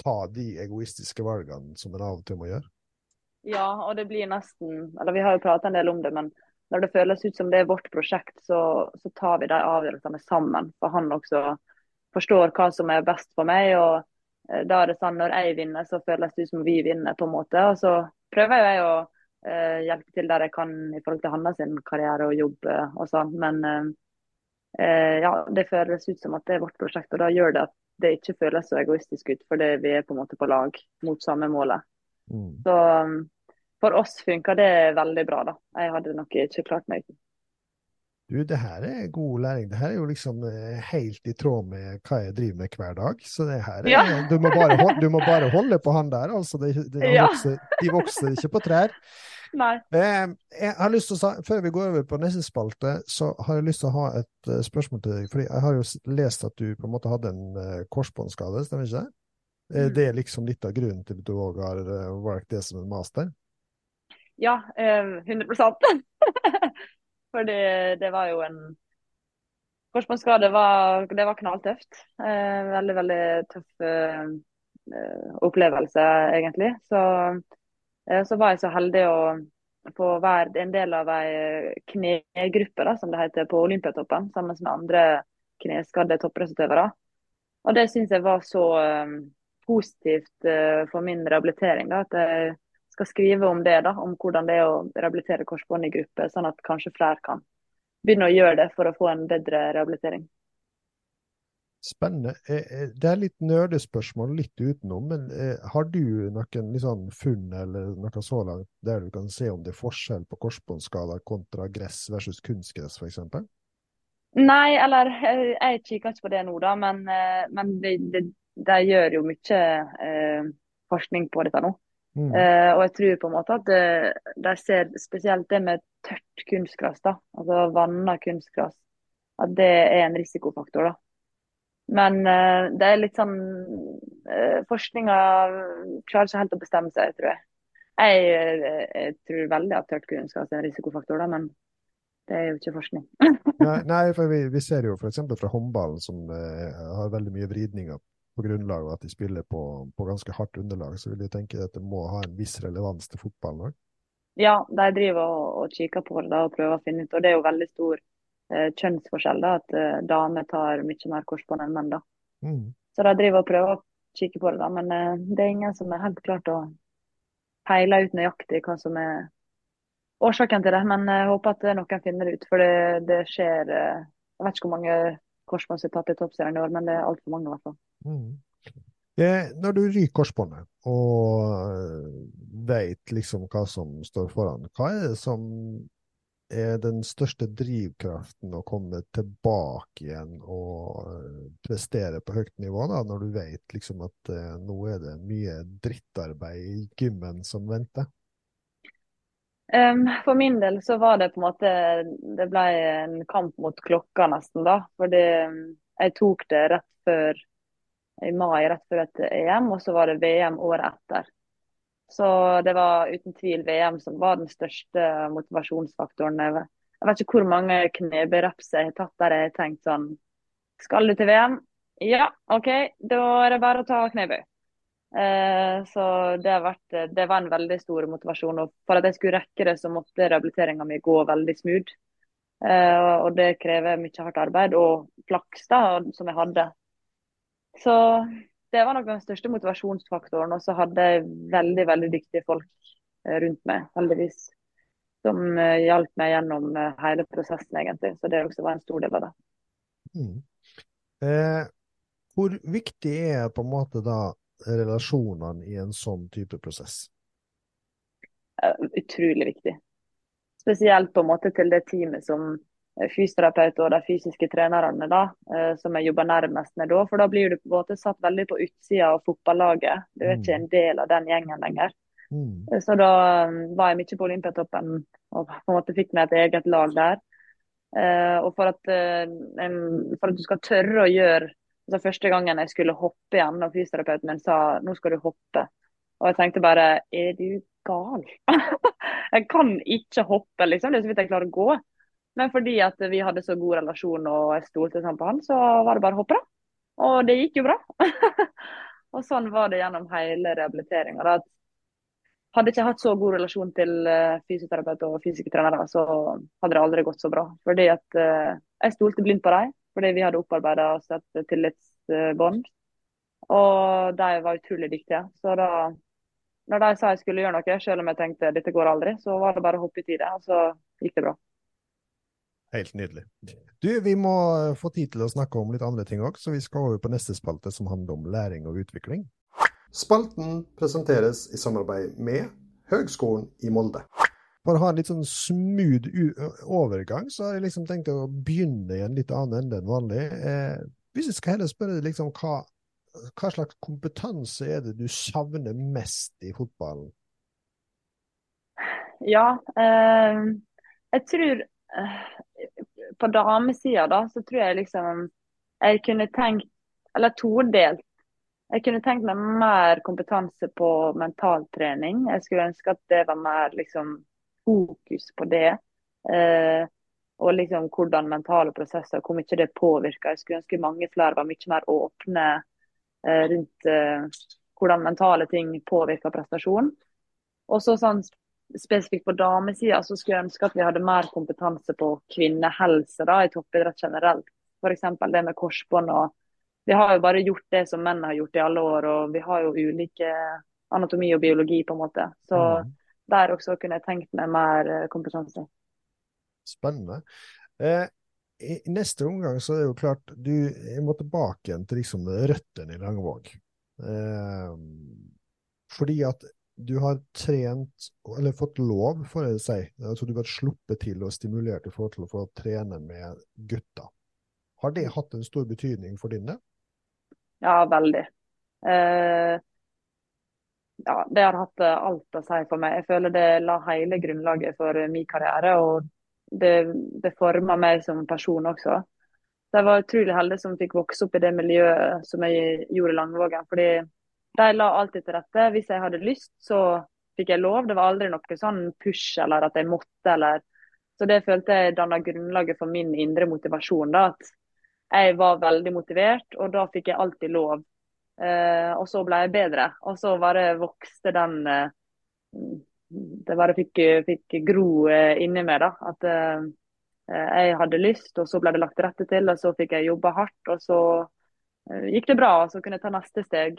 ta de egoistiske valgene som en av og til må gjøre. Ja, og det blir nesten Eller vi har jo pratet en del om det, men når det føles ut som det er vårt prosjekt, så, så tar vi de avgjørelsene sammen. For han også forstår hva som er best for meg. og da er det sånn Når jeg vinner, så føles det som vi vinner, på en måte. Og så prøver jeg å eh, hjelpe til der jeg kan i forhold til hans karriere og jobb eh, og sånn. Men eh, eh, ja, det føles ut som at det er vårt prosjekt, og da gjør det at det ikke føles så egoistisk ut, fordi vi er på en måte på lag mot samme målet. Mm. Så for oss funka det veldig bra, da. Jeg hadde nok ikke klart meg uten. Du, det her er god læring. Det her er jo liksom eh, helt i tråd med hva jeg driver med hver dag. Så det her er, Ja. du, må bare holde, du må bare holde på han der, altså. Det, det, han Ja. vokser, de vokser ikke på trær. Nei. Eh, Jeg har lyst til å, Før vi går over på neste spalte, så har jeg lyst til å ha et eh, spørsmål til deg. fordi Jeg har jo lest at du på en måte hadde en eh, korsbåndskade, stemmer ikke det? Mm. Det er liksom litt av grunnen til at du òg har valgt det som en master? Ja, eh, 100 For det, var jo en Korsbåndsskade var, var knalltøft. Eh, veldig, veldig tøff eh, eh, opplevelse, egentlig. Så, eh, så var jeg så heldig å få være en del av ei knegruppe, da, som det heter, på Olympiatoppen, sammen med andre kneskadde toppidrettsutøvere. Og det syns jeg var så eh, positivt eh, for min rehabilitering. Da, at jeg skal skrive om det, da, om hvordan det er å rehabilitere korsbånd i gruppe, sånn at kanskje flere kan begynne å gjøre det for å få en bedre rehabilitering. Spennende. Eh, eh, Det er litt nerdespørsmål, litt utenom, men eh, har du noen liksom funn eller noe så langt der du kan se om det er forskjell på korsbåndskala kontra gress versus kunstgress, f.eks.? Nei, eller jeg kikker ikke på det nå, da, men, men de, de, de gjør jo mye eh, forskning på dette nå. Mm. Eh, og jeg tror på en måte at eh, de ser spesielt det med tørt kunstgress, da, altså vanna kunstgress, at det er en risikofaktor. da. Men uh, det er litt sånn uh, Forskninga klarer ikke helt å bestemme seg, tror jeg. Jeg, eh, jeg tror veldig at tørt kunstgress er en risikofaktor, da, men det er jo ikke forskning. Nei, nei, for vi, vi ser jo f.eks. fra håndballen, som uh, har veldig mye vridninger på grunnlag av at de spiller på, på ganske hardt underlag, så vil jeg tenke at det må ha en viss relevans til fotballen òg. Ja, de driver og, og kikker på det da, og prøver å finne ut. Og det er jo veldig stor eh, kjønnsforskjell, da, at eh, damer tar mye mer korsbånd enn menn. da. Mm. Så de driver og prøver å kikke på det, da, men eh, det er ingen som er helt klart å peile ut nøyaktig hva som er årsaken til det. Men jeg håper at noen finner det ut, for det, det skjer eh, Jeg vet ikke hvor mange korsbånd som er tatt i toppserien i år, men det er altfor mange i hvert fall. Mm. Eh, når du ryker korsbåndet og veit liksom hva som står foran, hva er det som er den største drivkraften å komme tilbake igjen og prestere på høyt nivå, da, når du vet liksom at eh, nå er det mye drittarbeid i gymmen som venter? Um, for min del så var det på en måte Det ble en kamp mot klokka nesten, da. Fordi jeg tok det rett før i mai, rett før et EM, og så var det VM året etter. Så det var uten tvil VM som var den største motivasjonsfaktoren. Jeg vet- ikke hvor mange knebøyreps jeg har tatt der jeg har tenkt sånn Skal du til VM? Ja, OK, da er det bare å ta knebøy. Eh, så det, vært, det var en veldig stor motivasjon. Og for at jeg skulle rekke det, så måtte rehabiliteringa mi gå veldig smooth. Eh, og det krever mye hardt arbeid og flaks da, som jeg hadde. Så det var nok den største motivasjonsfaktoren. Og så hadde jeg veldig, veldig dyktige folk eh, rundt meg, heldigvis. Som eh, hjalp meg gjennom eh, hele prosessen, egentlig. Så det også var en stor del av det. Mm. Eh, hvor viktig er på en måte da relasjonene i en sånn type prosess? Utrolig viktig. Spesielt på en måte til det teamet som eh, fysioterapeut og de fysiske trenerne, da, eh, som jeg jobber nærmest med da. For da blir du på en måte satt veldig på utsida av fotballaget. Du er ikke en del av den gjengen lenger. Mm. Så da um, var jeg mye på Olympiatoppen og på en måte fikk meg et eget lag der. Eh, og for at, eh, for at du skal tørre å gjøre altså Første gangen jeg skulle hoppe igjen, og fysioterapeuten min sa nå skal du hoppe. Og jeg tenkte bare er du gal? jeg kan ikke hoppe, liksom. Det er så vidt jeg klarer å gå. Men fordi at vi hadde så god relasjon og jeg stolte sånn på han, så var det bare å hoppe, da. Og det gikk jo bra. og sånn var det gjennom hele rehabiliteringa. Hadde jeg ikke hatt så god relasjon til uh, fysioterapeut og fysikertrenere, så hadde det aldri gått så bra. Fordi at uh, jeg stolte blindt på dem, fordi vi hadde opparbeida oss et tillitsbånd. Og de var utrolig dyktige. Så da når de sa jeg skulle gjøre noe, selv om jeg tenkte dette går aldri, så var det bare å hoppe i det, og så gikk det bra. Helt nydelig. Du, vi må få tid til å snakke om litt andre ting òg, så vi skal over på neste spalte som handler om læring og utvikling. Spalten presenteres i samarbeid med Høgskolen i Molde. For å ha en litt sånn smooth overgang, så har jeg liksom tenkt å begynne i en litt annen ende enn vanlig. Eh, hvis jeg skal heller spørre deg liksom hva hva slags kompetanse er det du savner mest i fotballen? Ja, eh, jeg tror eh, På damesida, da, så tror jeg liksom jeg kunne tenkt Eller todelt. Jeg kunne tenkt meg mer kompetanse på mentaltrening. Jeg skulle ønske at det var mer liksom fokus på det. Eh, og liksom hvordan mentale prosesser, hvor mye det påvirker. Jeg skulle ønske mange flere var mye mer åpne Eh, rundt eh, hvordan mentale ting påvirker prestasjon. Og så sånn spesifikt på damesida så skulle jeg ønske at vi hadde mer kompetanse på kvinnehelse da, i toppidrett generelt. F.eks. det med korsbånd. og Vi har jo bare gjort det som menn har gjort i alle år, og vi har jo ulike anatomi og biologi, på en måte. Så mm. der også kunne jeg tenkt meg mer eh, kompetanse. Spennende. Eh, i neste omgang så er det jo klart du må tilbake igjen til liksom røttene i Langvåg. Eh, fordi at du har trent, eller fått lov, får jeg si, altså du har sluppet til og stimulert i forhold til å få trene med gutta. Har det hatt en stor betydning for dine? Ja, veldig. Eh, ja, det har hatt alt å si for meg. Jeg føler det la hele grunnlaget for min karriere. og det, det forma meg som person også. Så jeg var utrolig heldig som fikk vokse opp i det miljøet som jeg gjorde i Langvågen. fordi de la alltid til rette. Hvis jeg hadde lyst, så fikk jeg lov. Det var aldri noe sånn push eller at jeg måtte. eller Så det følte jeg danna grunnlaget for min indre motivasjon. da, At jeg var veldig motivert, og da fikk jeg alltid lov. Eh, og så ble jeg bedre. Og så bare vokste den eh, det bare fikk, fikk gro eh, inni meg. da, At uh, jeg hadde lyst, og så ble det lagt til rette til. og Så fikk jeg jobba hardt, og så uh, gikk det bra. og Så kunne jeg ta neste steg.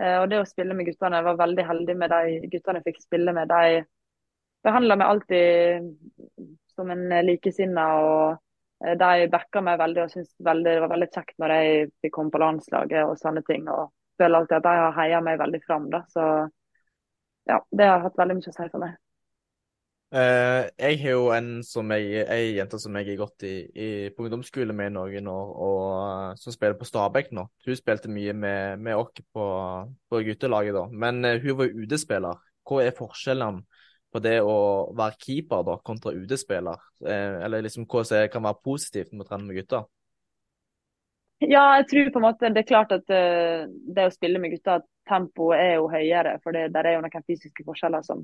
Uh, og det å spille med guttene, Jeg var veldig heldig med de guttene jeg fikk spille med. De behandla meg alltid som en likesinna. og de backa meg veldig og syntes det var veldig kjekt når jeg fikk komme på landslaget og sånne ting. og føler alltid at de har heia meg veldig fram. da, så ja, det har hatt veldig mye å si for meg. Uh, jeg har jo en som jeg, ei jente som jeg har gått i, i, på ungdomsskole med i noen år, og uh, som spiller på Stabæk nå. Hun spilte mye med, med oss på, på, guttelaget da, men uh, hun var UD-spiller. Hva er forskjellen på det å være keeper da, kontra UD-spiller? eller liksom hva som kan være positivt med å trene med gutter? Ja, jeg tror på en måte det er klart at det å spille med gutter tempoet er jo høyere, for det der er jo noen fysiske forskjeller som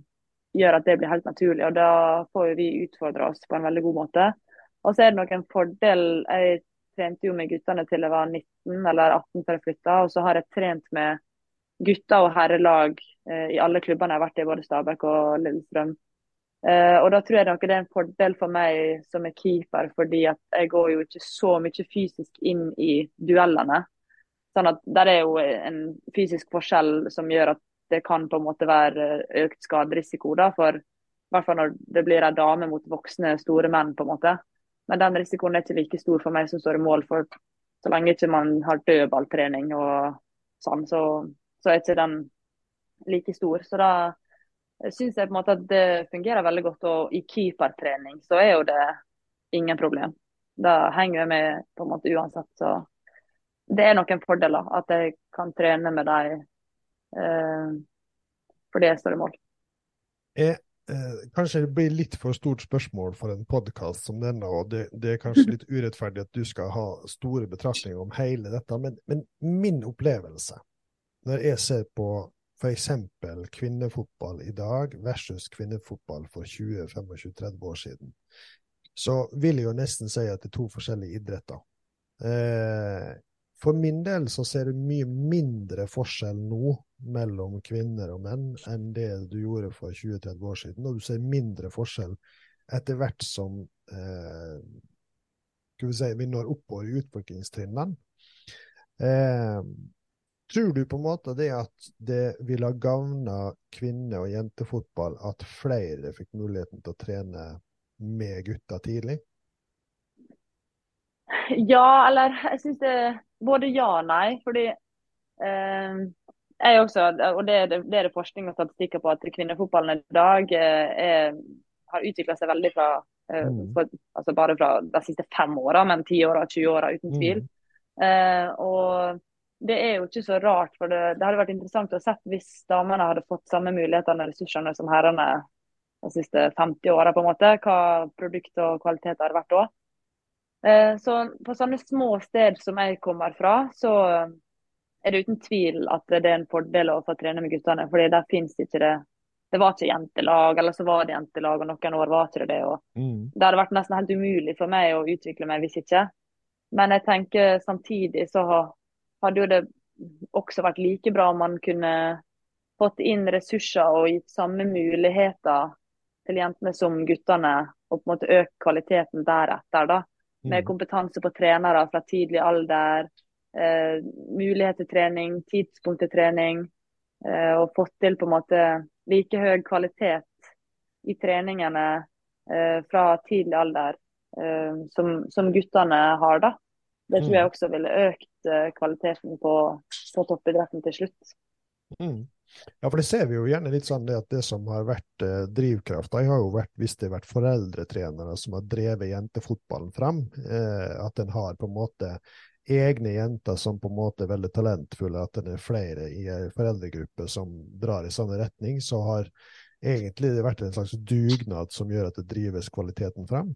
gjør at det blir helt naturlig. og Da får vi utfordre oss på en veldig god måte. Og så er det nok en fordel. Jeg trente jo med guttene til jeg var 19 eller 18 før jeg flytta, og så har jeg trent med gutter og herrelag eh, i alle klubbene jeg har vært i, både Stabæk og Lillestrøm. Eh, og da tror jeg det er en fordel for meg som er keeper, fordi at jeg går jo ikke så mye fysisk inn i duellene. Sånn at Der er jo en fysisk forskjell som gjør at det kan på en måte være økt skaderisiko. da, for i hvert fall når det blir ei dame mot voksne, store menn. på en måte. Men den risikoen er ikke like stor for meg som står i mål. for Så lenge ikke man har dødballtrening og sånn, så, så er ikke den like stor. Så da syns jeg på en måte at det fungerer veldig godt. Og i keepertrening så er jo det ingen problem. Da henger jeg med på en måte uansett. så det er noen fordeler at jeg kan trene med dem eh, det jeg står i mål. Jeg, eh, kanskje det blir litt for stort spørsmål for en podkast som denne, og det, det, er kanskje litt urettferdig at du skal ha store betraktninger om hele dette, men, men min opplevelse når jeg ser på f.eks. kvinnefotball i dag versus kvinnefotball for 20-25-30 år siden, så vil jeg jo nesten si at det er to forskjellige idretter. Eh, for min del så ser du mye mindre forskjell nå mellom kvinner og menn enn det du gjorde for 20-30 år siden, og du ser mindre forskjell etter hvert som eh, vi, si, vi når oppover i utviklingstrinnene. Eh, tror du på en måte det at det ville ha gagna kvinne- og jentefotball at flere fikk muligheten til å trene med gutta tidlig? Ja, eller jeg syns det både ja og nei. Fordi eh, jeg også, og det, det, det er det forskning og statistikker på, at kvinnefotballen i dag eh, er, har utvikla seg veldig fra eh, Mm. for, altså bare fra de siste fem åra, men ti åra, 20 åra, uten tvil. Eh, og det er jo ikke så rart, for det, det hadde vært interessant å sett hvis damene hadde fått samme mulighetene og ressursene som herrene de siste 50 åra, på en måte. Hva produkt og kvalitet hadde vært da. Eh, så på sånne små steder som jeg kommer fra, så er det uten tvil at det er en fordel å få trene med guttene. fordi der finnes ikke det Det var ikke jentelag, eller så var det jentelag, og noen år var ikke det det. og Mm. det hadde vært nesten helt umulig for meg å utvikle meg hvis ikke. Men jeg tenker samtidig så hadde jo det også vært like bra om man kunne fått inn ressurser og gitt samme muligheter til jentene som guttene, og på en måte økt kvaliteten deretter. da. Med Mm. kompetanse på trenere fra tidlig alder, eh, mulighet til trening, tidspunkt til trening. Eh, og fått til på en måte like høy kvalitet i treningene eh, fra tidlig alder eh, som, som guttene har. da. Det tror jeg også ville økt eh, kvaliteten på, på toppidretten til slutt. Mm. Ja, for det ser vi jo gjerne litt sånn det at det som har vært eh, drivkrafta, har jo vært hvis det har vært foreldretrenere som har drevet jentefotballen frem, eh, at en har på en måte egne jenter som på en måte er veldig talentfulle, at det er flere i en foreldregruppe som drar i samme retning, så har egentlig det vært en slags dugnad som gjør at det drives kvaliteten frem.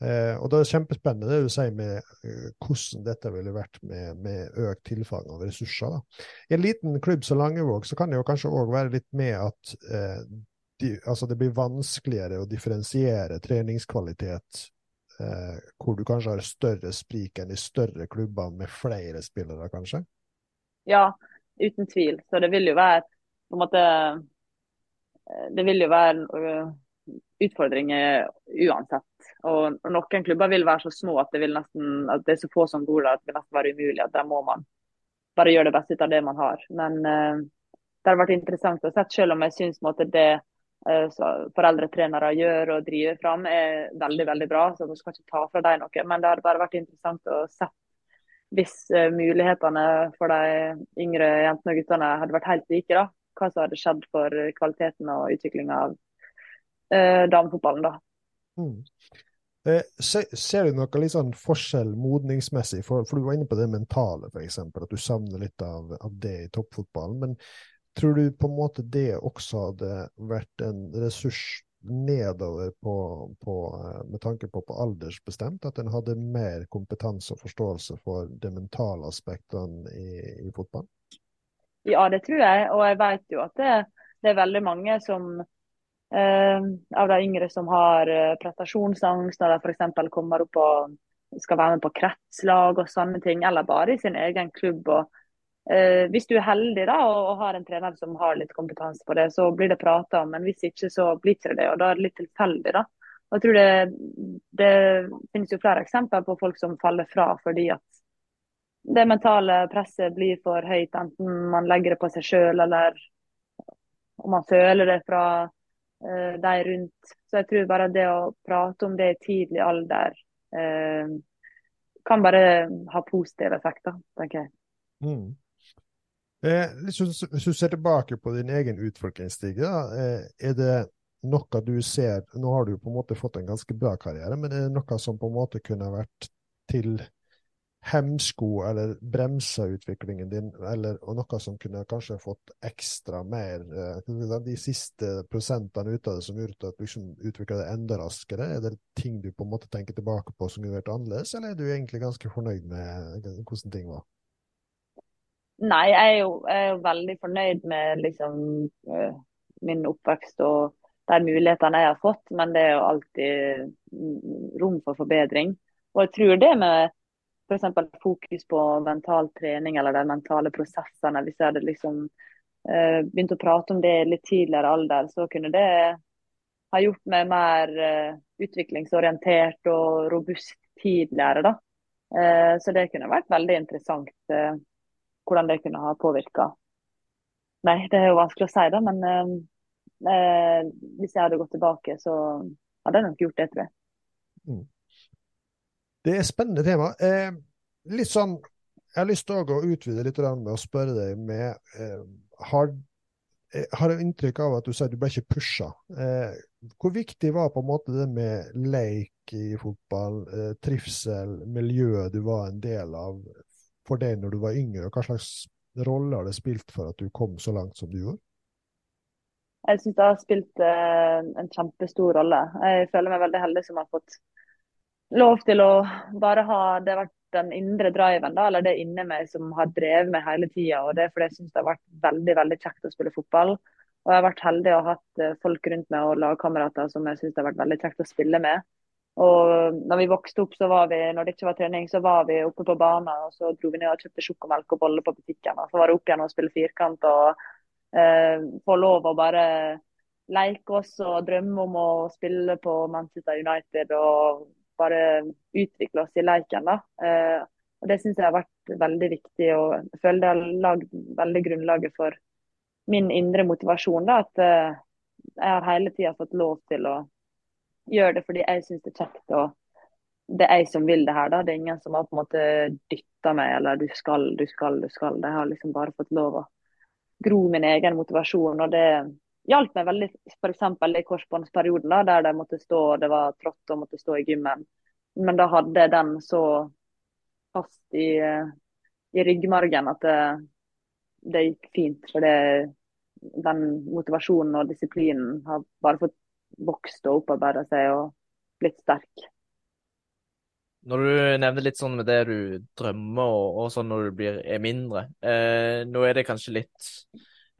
Eh, og det er kjempespennende det du sier med eh, hvordan dette ville vært med, med økt tilfang av ressurser. Da. I en liten klubb som Langevåg så kan det jo kanskje òg være litt med at eh, de, altså det blir vanskeligere å differensiere treningskvalitet eh, hvor du kanskje har større sprik enn i større klubber med flere spillere, kanskje? Ja, uten tvil. Så det vil jo være på en måte eh, Det vil jo være øh, utfordringer uansett. Og og noen klubber vil være så små at det, nesten, at det er så få som bor der at det vil nesten være umulig. at Der må man bare gjøre det beste ut av det man har. Men uh, det har vært interessant å se, selv om jeg syns det uh, foreldretrenere gjør og driver fram er veldig veldig bra. så man skal ikke ta fra dem noe, men det har bare vært interessant å se hvis uh, mulighetene for de yngre jentene og guttene hadde vært helt like, da, hva som hadde skjedd for kvaliteten og utviklinga av eh, damefotballen. da. Mm. Eh, se, ser du noe litt sånn forskjell modningsmessig? For, for du var inne på det mentale, f.eks. At du savner litt av, av det i toppfotballen. Men tror du på en måte det også hadde vært en ressurs nedover på, på, eh, med tanke på på aldersbestemt? At en hadde mer kompetanse og forståelse for de mentale aspektene i, i fotballen? Ja, det tror jeg. Og jeg vet jo at det, det er veldig mange som av de yngre som har eh, prestasjonsangst når de f.eks. kommer opp og skal være med på kretslag og sånne ting, eller bare i sin egen klubb. og eh, Hvis du er heldig da, og, og har en trener som har litt kompetanse på det, så blir det prata om. Men hvis ikke, så blir det ikke det. og Da er det litt tilfeldig. da. Og jeg tror det, det finnes jo flere eksempler på folk som faller fra fordi at det mentale presset blir for høyt, enten man legger det på seg sjøl eller om man føler det fra eh, de rundt. Så jeg tror bare det å prate om det i tidlig alder eh, kan bare ha positive effekter, tenker jeg. Mm. Eh, hvis, du, ser tilbake på din egen utviklingsstige, eh, er det noe du ser Nå har du på en måte fått en ganske bra karriere, men er det noe som på en måte kunne vært til hemsko eller bremsa utviklingen din, eller, noe som kunne kanskje fått ekstra mer eh, De siste prosentene ut av det som gjorde at du liksom utvikla det enda raskere? Er det ting du på en måte tenker tilbake på som kunne vært annerledes, eller er du egentlig ganske fornøyd med hvordan ting var? Nei, jeg er jo, jeg er jo veldig fornøyd med liksom, øh, min oppvekst og de mulighetene jeg har fått, men det er jo alltid mm, rom for forbedring. Og jeg tror det med f.eks. fokus på mental trening eller de mentale prosessene, hvis jeg hadde liksom eh, begynt å prate om det i litt tidligere alder, så kunne det ha gjort meg mer eh, utviklingsorientert og robust tidligere. da. Eh, så det kunne vært veldig interessant eh, hvordan det kunne ha påvirka. Nei, det er jo vanskelig å si, da, men eh, eh, hvis jeg hadde gått tilbake, så hadde jeg nok gjort det, tror jeg. Mm. Det er spennende tema. Eh, litt sånn, Jeg har lyst til å utvide litt med å spørre deg med eh, har, du har inntrykk av at du sier du ble ikke pusha. Eh, hvor viktig var på en måte det med leik i fotball, eh, trivsel, miljøet du var en del av for deg når du var yngre, hva slags rolle har det spilt for at du kom så langt som du gjorde? Jeg syns det har spilt eh, en kjempestor rolle. Jeg føler meg veldig heldig som har fått lov til å bare ha det vært den indre driven, da, eller det inni meg som har drevet meg hele tida. Og det er fordi jeg syns det har vært veldig veldig kjekt å spille fotball. Og jeg har vært heldig og hatt eh, folk rundt meg og lagkamerater som jeg syns det har vært veldig kjekt å spille med. Og når vi vokste opp, så var vi, når det ikke var trening, så var vi oppe på banen. Og så dro vi ned og kjøpte sjokomelk og boller på butikken. Og så var det opp igjen og spille firkant og eh, få lov å bare leke oss og drømme om å spille på Manchester United og bare utvikle oss i leken. da. Eh, og Det syns jeg har vært veldig viktig, og jeg føler det har lagd veldig grunnlaget for min indre motivasjon. da, At eh, jeg har hele tida fått lov til å gjøre det fordi jeg syns det er kjekt. og det er jeg som vil det her. da, Det er ingen som har på en måte dytta meg eller du skal, du skal, du skal. Jeg har liksom bare fått lov å gro min egen motivasjon. og det hjalp meg veldig f.eks. i korsbåndsperioden, der det måtte stå, det var trått og måtte stå i gymmen. Men da hadde den så fast i, i ryggmargen at det, det, gikk fint. For det, den motivasjonen og disiplinen har bare fått vokst og opparbeida seg og blitt sterk. Når du nevner litt sånn med det du drømmer og, og sånn når du blir, er mindre, eh, nå er det kanskje litt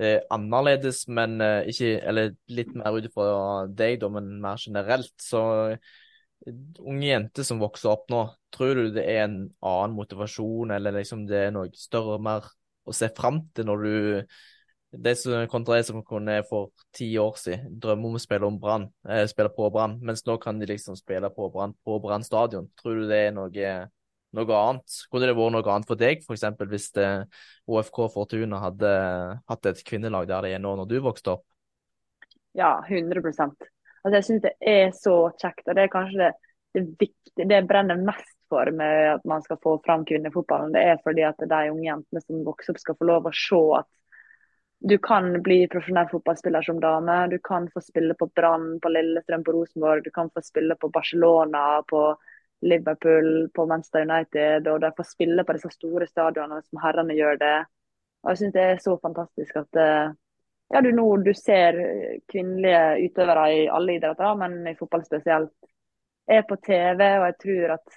eh, annerledes, men eh, ikke Eller litt mer ut ifra deg, da, men mer generelt. Så eh, unge jenter som vokser opp nå, tror du det er en annen motivasjon, eller liksom det er noe større og mer å se fram til når du det som kontra det som kunne for ti år siden drømme om å spille om Brann, eh, spille på Brann, mens nå kan de liksom spille på Brann på Brann stadion. Tror du det er noe noe annet? Kunne det vært noe annet for deg, f.eks. hvis det, OFK Fortuna hadde hatt et kvinnelag der det er nå, når du vokste opp? Ja, 100% Altså, Jeg syns det er så kjekt. og Det er kanskje det, det viktige, det brenner mest for med at man skal få fram kvinnefotballen. Det er fordi at de unge jentene som vokser opp, skal få lov å se at du kan bli profesjonell fotballspiller som dame. Du kan få spille på Brann, på Lillestrøm, på Rosenborg. Du kan få spille på Barcelona, på Liverpool, på Manchester United, og de får spille på disse store stadionene som herrene gjør det. Og jeg synes Det er så fantastisk at eh, ja, du nå du ser kvinnelige utøvere i alle idretter, men i fotball spesielt, er på TV. Og jeg tror at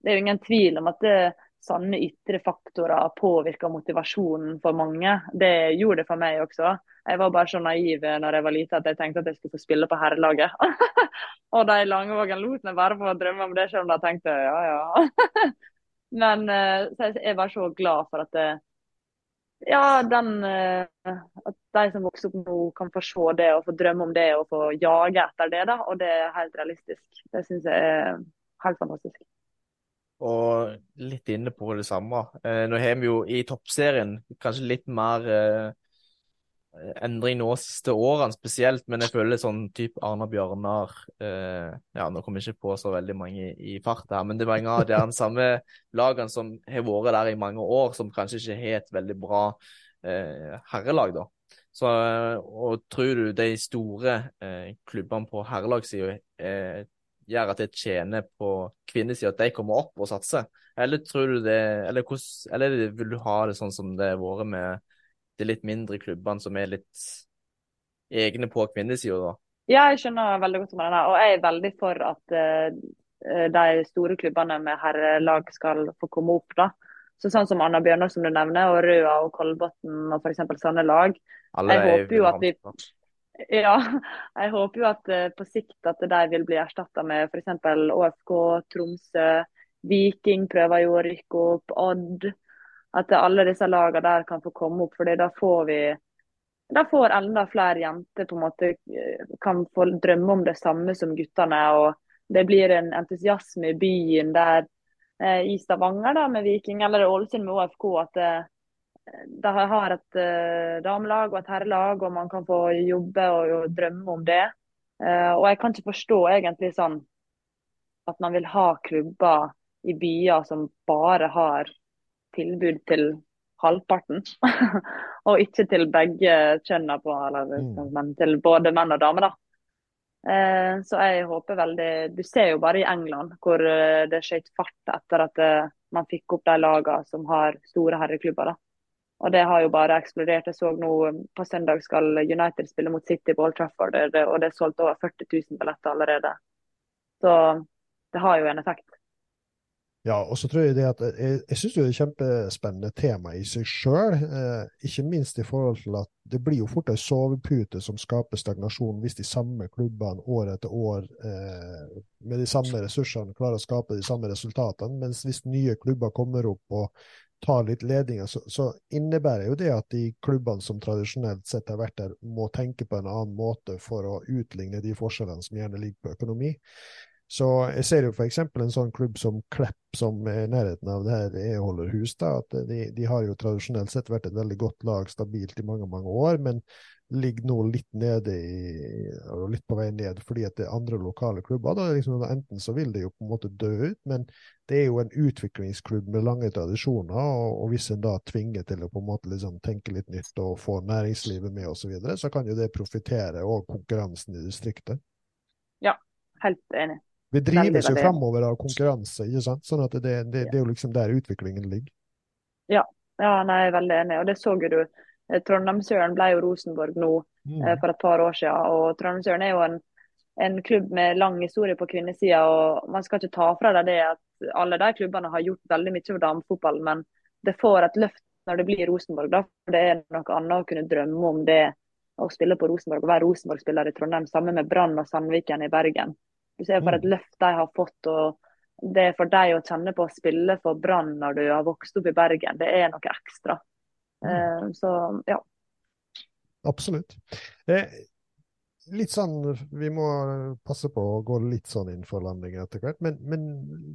det er jo ingen tvil om at det, sanne ytre faktorer påvirker motivasjonen for mange. Det gjorde det for meg også. Jeg var bare så naiv når jeg var liten at jeg tenkte at jeg skulle få spille på herrelaget. og de langvågen lot meg bare få drømme om det, selv om de tenkte ja, ja. Men eh, jeg er bare så glad for at det, ja, den, eh, at de som vokser opp nå, kan få se det og få drømme om det og få jage etter det. da, Og det er helt realistisk. Det syns jeg er helt fantastisk. Og litt inne på det samme. Eh, nå har vi jo i toppserien kanskje litt mer eh, endring nå siste årene spesielt, men jeg føler sånn type Arna Bjørnar eh, Ja, nå kommer jeg ikke på så veldig mange i, i fart her, men det er mange av de samme lagene som har vært der i mange år, som kanskje ikke har et veldig bra eh, herrelag, da. Så, og tror du de store eh, klubbene på herrelagssida eh, gjør at det tjener på kvinnesida at de kommer opp og satser? Eller tror du det, eller, hos, eller vil du ha det sånn som det har vært med de litt mindre klubbene som er litt egne på kvinnesida, da? Ja, jeg skjønner veldig godt hva du mener, Og jeg er veldig for at uh, de store klubbene med herrelag skal få komme opp. da. Så sånn som Anna Bjørnar som du nevner, og Røa og Kolbotn og f.eks. sånne lag. Alle jeg håper jo at vi Ja, jeg håper jo at eh, på sikt at de vil bli erstatta med f.eks. ÅFK, Tromsø, Viking prøver jo å rykke opp, Odd. At alle disse lagene der kan få komme opp, for da får vi da får enda flere jenter på en måte eh, kan få drømme om det samme som guttene. og Det blir en entusiasme i byen der eh, i Stavanger da, med Viking, eller Ålesund med ÅFK, at eh, de har et uh, damelag og et herrelag, og man kan få jobbe og, og drømme om det. Uh, og jeg kan ikke forstå egentlig sånn at man vil ha klubber i byer som bare har tilbud til halvparten. og ikke til begge kjønna på, eller mm. men til både menn og damer, da. Uh, så jeg håper veldig Du ser jo bare i England hvor det skjøt fart etter at man fikk opp de lagene som har store herreklubber. da. Og det har jo bare eksplodert. Jeg så nå på søndag skal United spille mot City på Old Trafford, og det er solgt over 40 000 billetter allerede. Så det har jo en effekt. Ja, og så tror jeg det at jeg, jeg syns det er et kjempespennende tema i seg sjøl. Eh, ikke minst i forhold til at det blir jo fort ei sovepute som skaper stagnasjon hvis de samme klubbene år etter år eh, med de samme ressursene klarer å skape de samme resultatene. Mens hvis nye klubber kommer opp og tar litt ledninga, så, så, innebærer jo det at de klubbene som tradisjonelt sett har vært der, må tenke på en annen måte for å utligne de forskjellene som gjerne ligger på økonomi. Så jeg ser jo f.eks. en sånn klubb som Klepp, som er i nærheten av det her holder hus da, at de, de, har jo tradisjonelt sett vært et veldig godt lag, stabilt i mange mange år. Men ligger nå litt nede i, litt på vei ned fordi at det er andre lokale klubber. Da liksom, enten så vil det jo på en måte dø ut, men det er jo en utviklingsklubb med lange tradisjoner. Og, og hvis en da tvinger til å på en måte liksom tenke litt nytt og få næringslivet med osv., så, videre, så kan jo det profitere og konkurransen i distriktet. Ja, helt enig. Vi drives jo framover av konkurranse, ikke sant? sånn at det, det, det er jo liksom der utviklingen ligger. Ja, ja nei, veldig enig. Og det så jo du Eh, Trondheimsøren ble jo Rosenborg nå mm. Eh, for et par år siden. og Trondheimsøren er jo en, en, klubb med lang historie på kvinnesida. og Man skal ikke ta fra deg det at alle de klubbene har gjort veldig mye for damefotball, men det får et løft når det blir Rosenborg. da, for Det er noe annet å kunne drømme om det å spille på Rosenborg og være Rosenborg-spiller i Trondheim, sammen med Brann og Sandviken i Bergen. Du ser for et mm. løft de har fått. og det er for deg å kjenne på å spille for Brann når du har vokst opp i Bergen, det er noe ekstra. Mm. Eh, så ja. Absolutt. Eh, litt sånn, Vi må passe på å gå litt sånn inn for landing etter hvert, men, men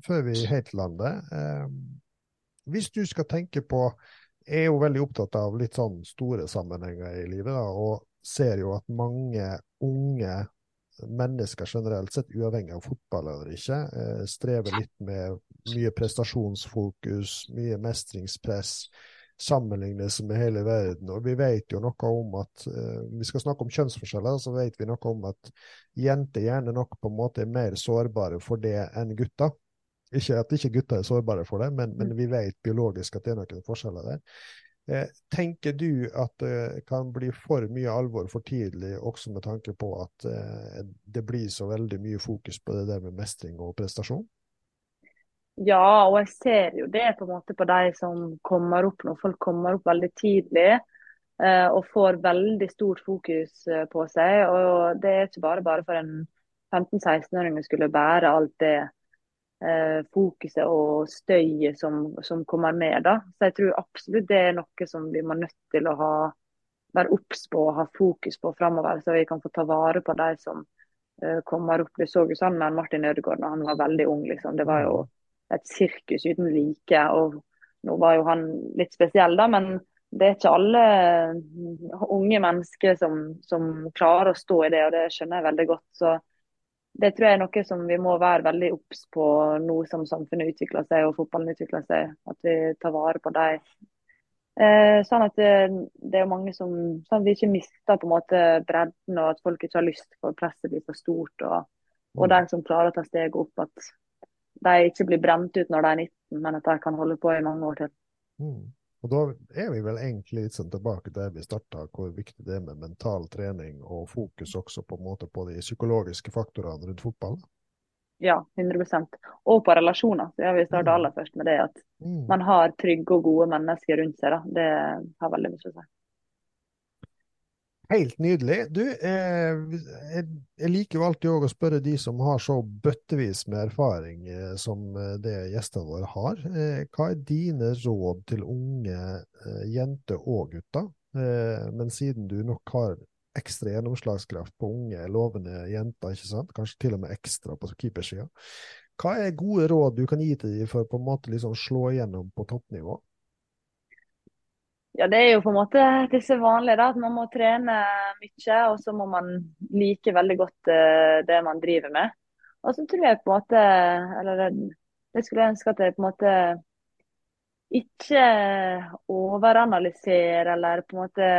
før vi helt lander eh, Hvis du skal tenke på Jeg er jo veldig opptatt av litt sånn store sammenhenger i livet, da, og ser jo at mange unge mennesker generelt sett, uavhengig av fotball eller ikke, eh, strever litt med mye prestasjonsfokus, mye mestringspress sammenlignes med hele verden. Og vi vet jo noe om at uh, Vi skal snakke om kjønnsforskjeller, så vet vi noe om at jenter gjerne nok på en måte er mer sårbare for det enn gutter. Ikke at ikke gutter er sårbare for det, men, men vi vet biologisk at det er noen forskjeller der. Eh, tenker du at det kan bli for mye alvor for tidlig, også med tanke på at eh, det blir så veldig mye fokus på det der med mestring og prestasjon? Ja, og jeg ser jo det på en måte på de som kommer opp nå. Folk kommer opp veldig tidlig eh, og får veldig stort fokus eh, på seg. Og det er ikke bare bare for en 15-16-åring å skulle bære alt det eh, fokuset og støyet som, som, kommer med. da. Så jeg tror absolutt det er noe som vi må nødt til å ha, være obs på og ha fokus på framover, så vi kan få ta vare på de som eh, kommer opp. Vi så jo sammen med Martin Ødegaard da han var veldig ung. liksom. Det var jo et sirkus uten like. og Nå var jo han litt spesiell, da, men det er ikke alle unge mennesker som, som klarer å stå i det, og det skjønner jeg veldig godt. så det tror jeg er noe som vi må være veldig obs på nå som samfunnet utvikler seg og fotballen utvikler seg. At vi tar vare på dem. Eh, sånn at det, det, er mange som sånn at vi ikke mister på en måte bredden, og at folk ikke har lyst for presset blir for stort. Og, og mm. de som klarer å ta steget opp, at de ikke blir brent ut når de er 19, men at de kan holde på i mange år til. Mm. Og Da er vi vel egentlig litt sånn tilbake der vi starta, hvor viktig det er med mental trening og fokus også på, en måte på de psykologiske faktorene rundt fotball. Ja, 100 Og på relasjoner. Så vi starte mm. aller først med det at mm. man har trygge og gode mennesker rundt seg. Da. Det har veldig mye å si. Helt nydelig. Du, eh, jeg, liker jo alltid å spørre de som har så bøttevis med erfaring eh, som eh, det gjestene våre har. Eh, hva er dine råd til unge eh, jenter og gutter? Eh, men siden du nok har ekstra gjennomslagskraft på unge, lovende jenter, ikke sant? kanskje til og med ekstra på keepersida, hva er gode råd du kan gi til dem for på en måte liksom slå igjennom på toppnivå? Ja, Det er jo på en måte disse vanlige, da, at man må trene mye, og så må man like veldig godt uh, det man driver med. Og så tror jeg på en måte, eller det skulle jeg ønske at jeg på en måte ikke overanalyserer eller på en måte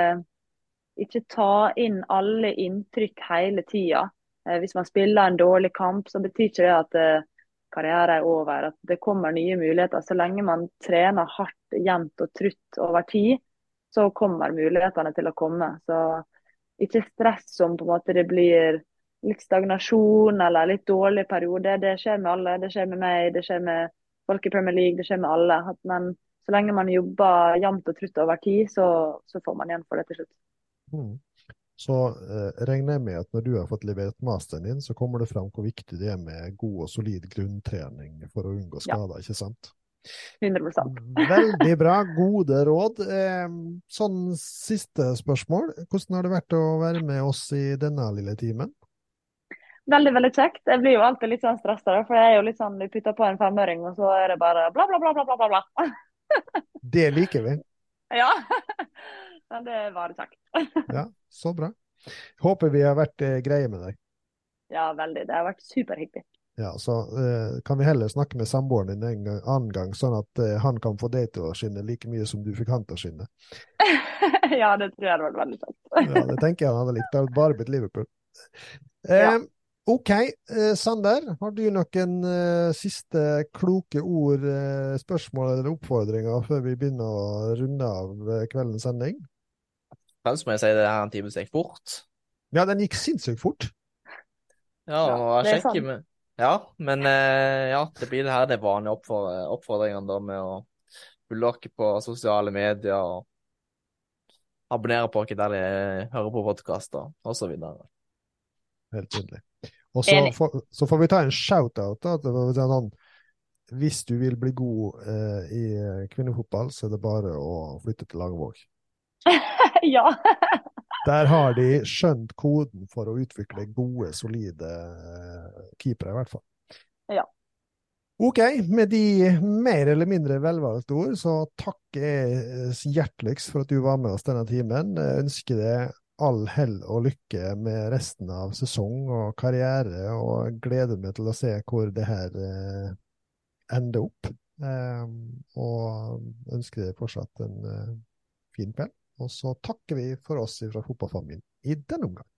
ikke ta inn alle inntrykk hele tida. Uh, hvis man spiller en dårlig kamp, så betyr ikke det at uh, karrieren er over, at det kommer nye muligheter. Så lenge man trener hardt, jevnt og trutt over tid, så kommer mulighetene til å komme. Så ikke stress om på en måte det blir litt stagnasjon eller litt dårlig periode. Det skjer med alle. Det skjer med meg, det skjer med folk i Premier League, det skjer med alle. Men så lenge man jobber jevnt og trutt over tid, så, så, får man igjen for det til slutt. Mm. Så eh, regner jeg med at når du har fått levert masteren din, så kommer det fram hvor viktig det er med god og solid grunntrening for å unngå skader, ja. ikke sant? 100 Veldig bra. Gode råd. Sånn siste spørsmål. Hvordan har det vært å være med oss i denne lille timen? Veldig veldig kjekt. Jeg blir jo alltid litt sånn stressa, for jeg er jo litt sånn, vi putter på en femøring, og så er det bare bla, bla, bla, bla, bla, bla. det liker vi. Ja. Men det er bare kjekt. ja, så bra. Håper vi har vært eh, greie med deg. Ja, veldig. Det har vært superhyggelig. Ja, så uh, kan vi heller snakke med samboeren din en gang, annen gang, sånn at uh, han kan få deg til å skinne like mye som du fikk han til å skinne. ja, det tror jeg hadde vært veldig kjekt. ja, det tenker jeg han hadde likt. Det hadde bare blitt Liverpool. Uh, ja. OK, eh, Sander. Har du noen uh, siste kloke ord, uh, spørsmål eller oppfordringer før vi begynner å runde av uh, kveldens sending? Først må jeg si det her en time gikk fort. Ja, den gikk sinnssykt fort. Ja, jeg sjekker med Ja, men ja, det blir det her det vanlige oppfordringene da med å følge dere på sosiale medier og abonnere på dere der de hører på podkaster osv. Helt tydelig. Og så, for, så, får vi ta en shout-out. Sånn, hvis du vil bli god eh, i kvinnefotball, så er det bare å flytte til Langvåg. ja. Der har de skjønt koden for å utvikle gode, solide eh, keepere, i hvert fall. Ja. OK, med de mer eller mindre velvalgte ord, så takker jeg hjerteligst for at du var med oss denne timen. Jeg ønsker deg all hell og lykke med resten av sesong og karriere, og gleder meg til å se hvor det her eh, ender opp. Eh, og ønsker deg fortsatt en eh, fin kveld. Og så takker vi for oss fra fotballfamilien i denne omgang.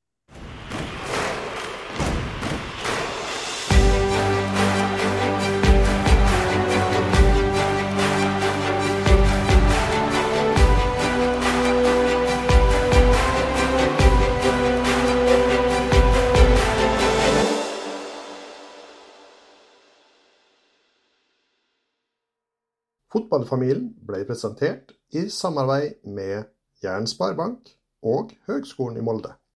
Fotballfamilien ble presentert i samarbeid med Jæren Sparebank og Høgskolen i Molde.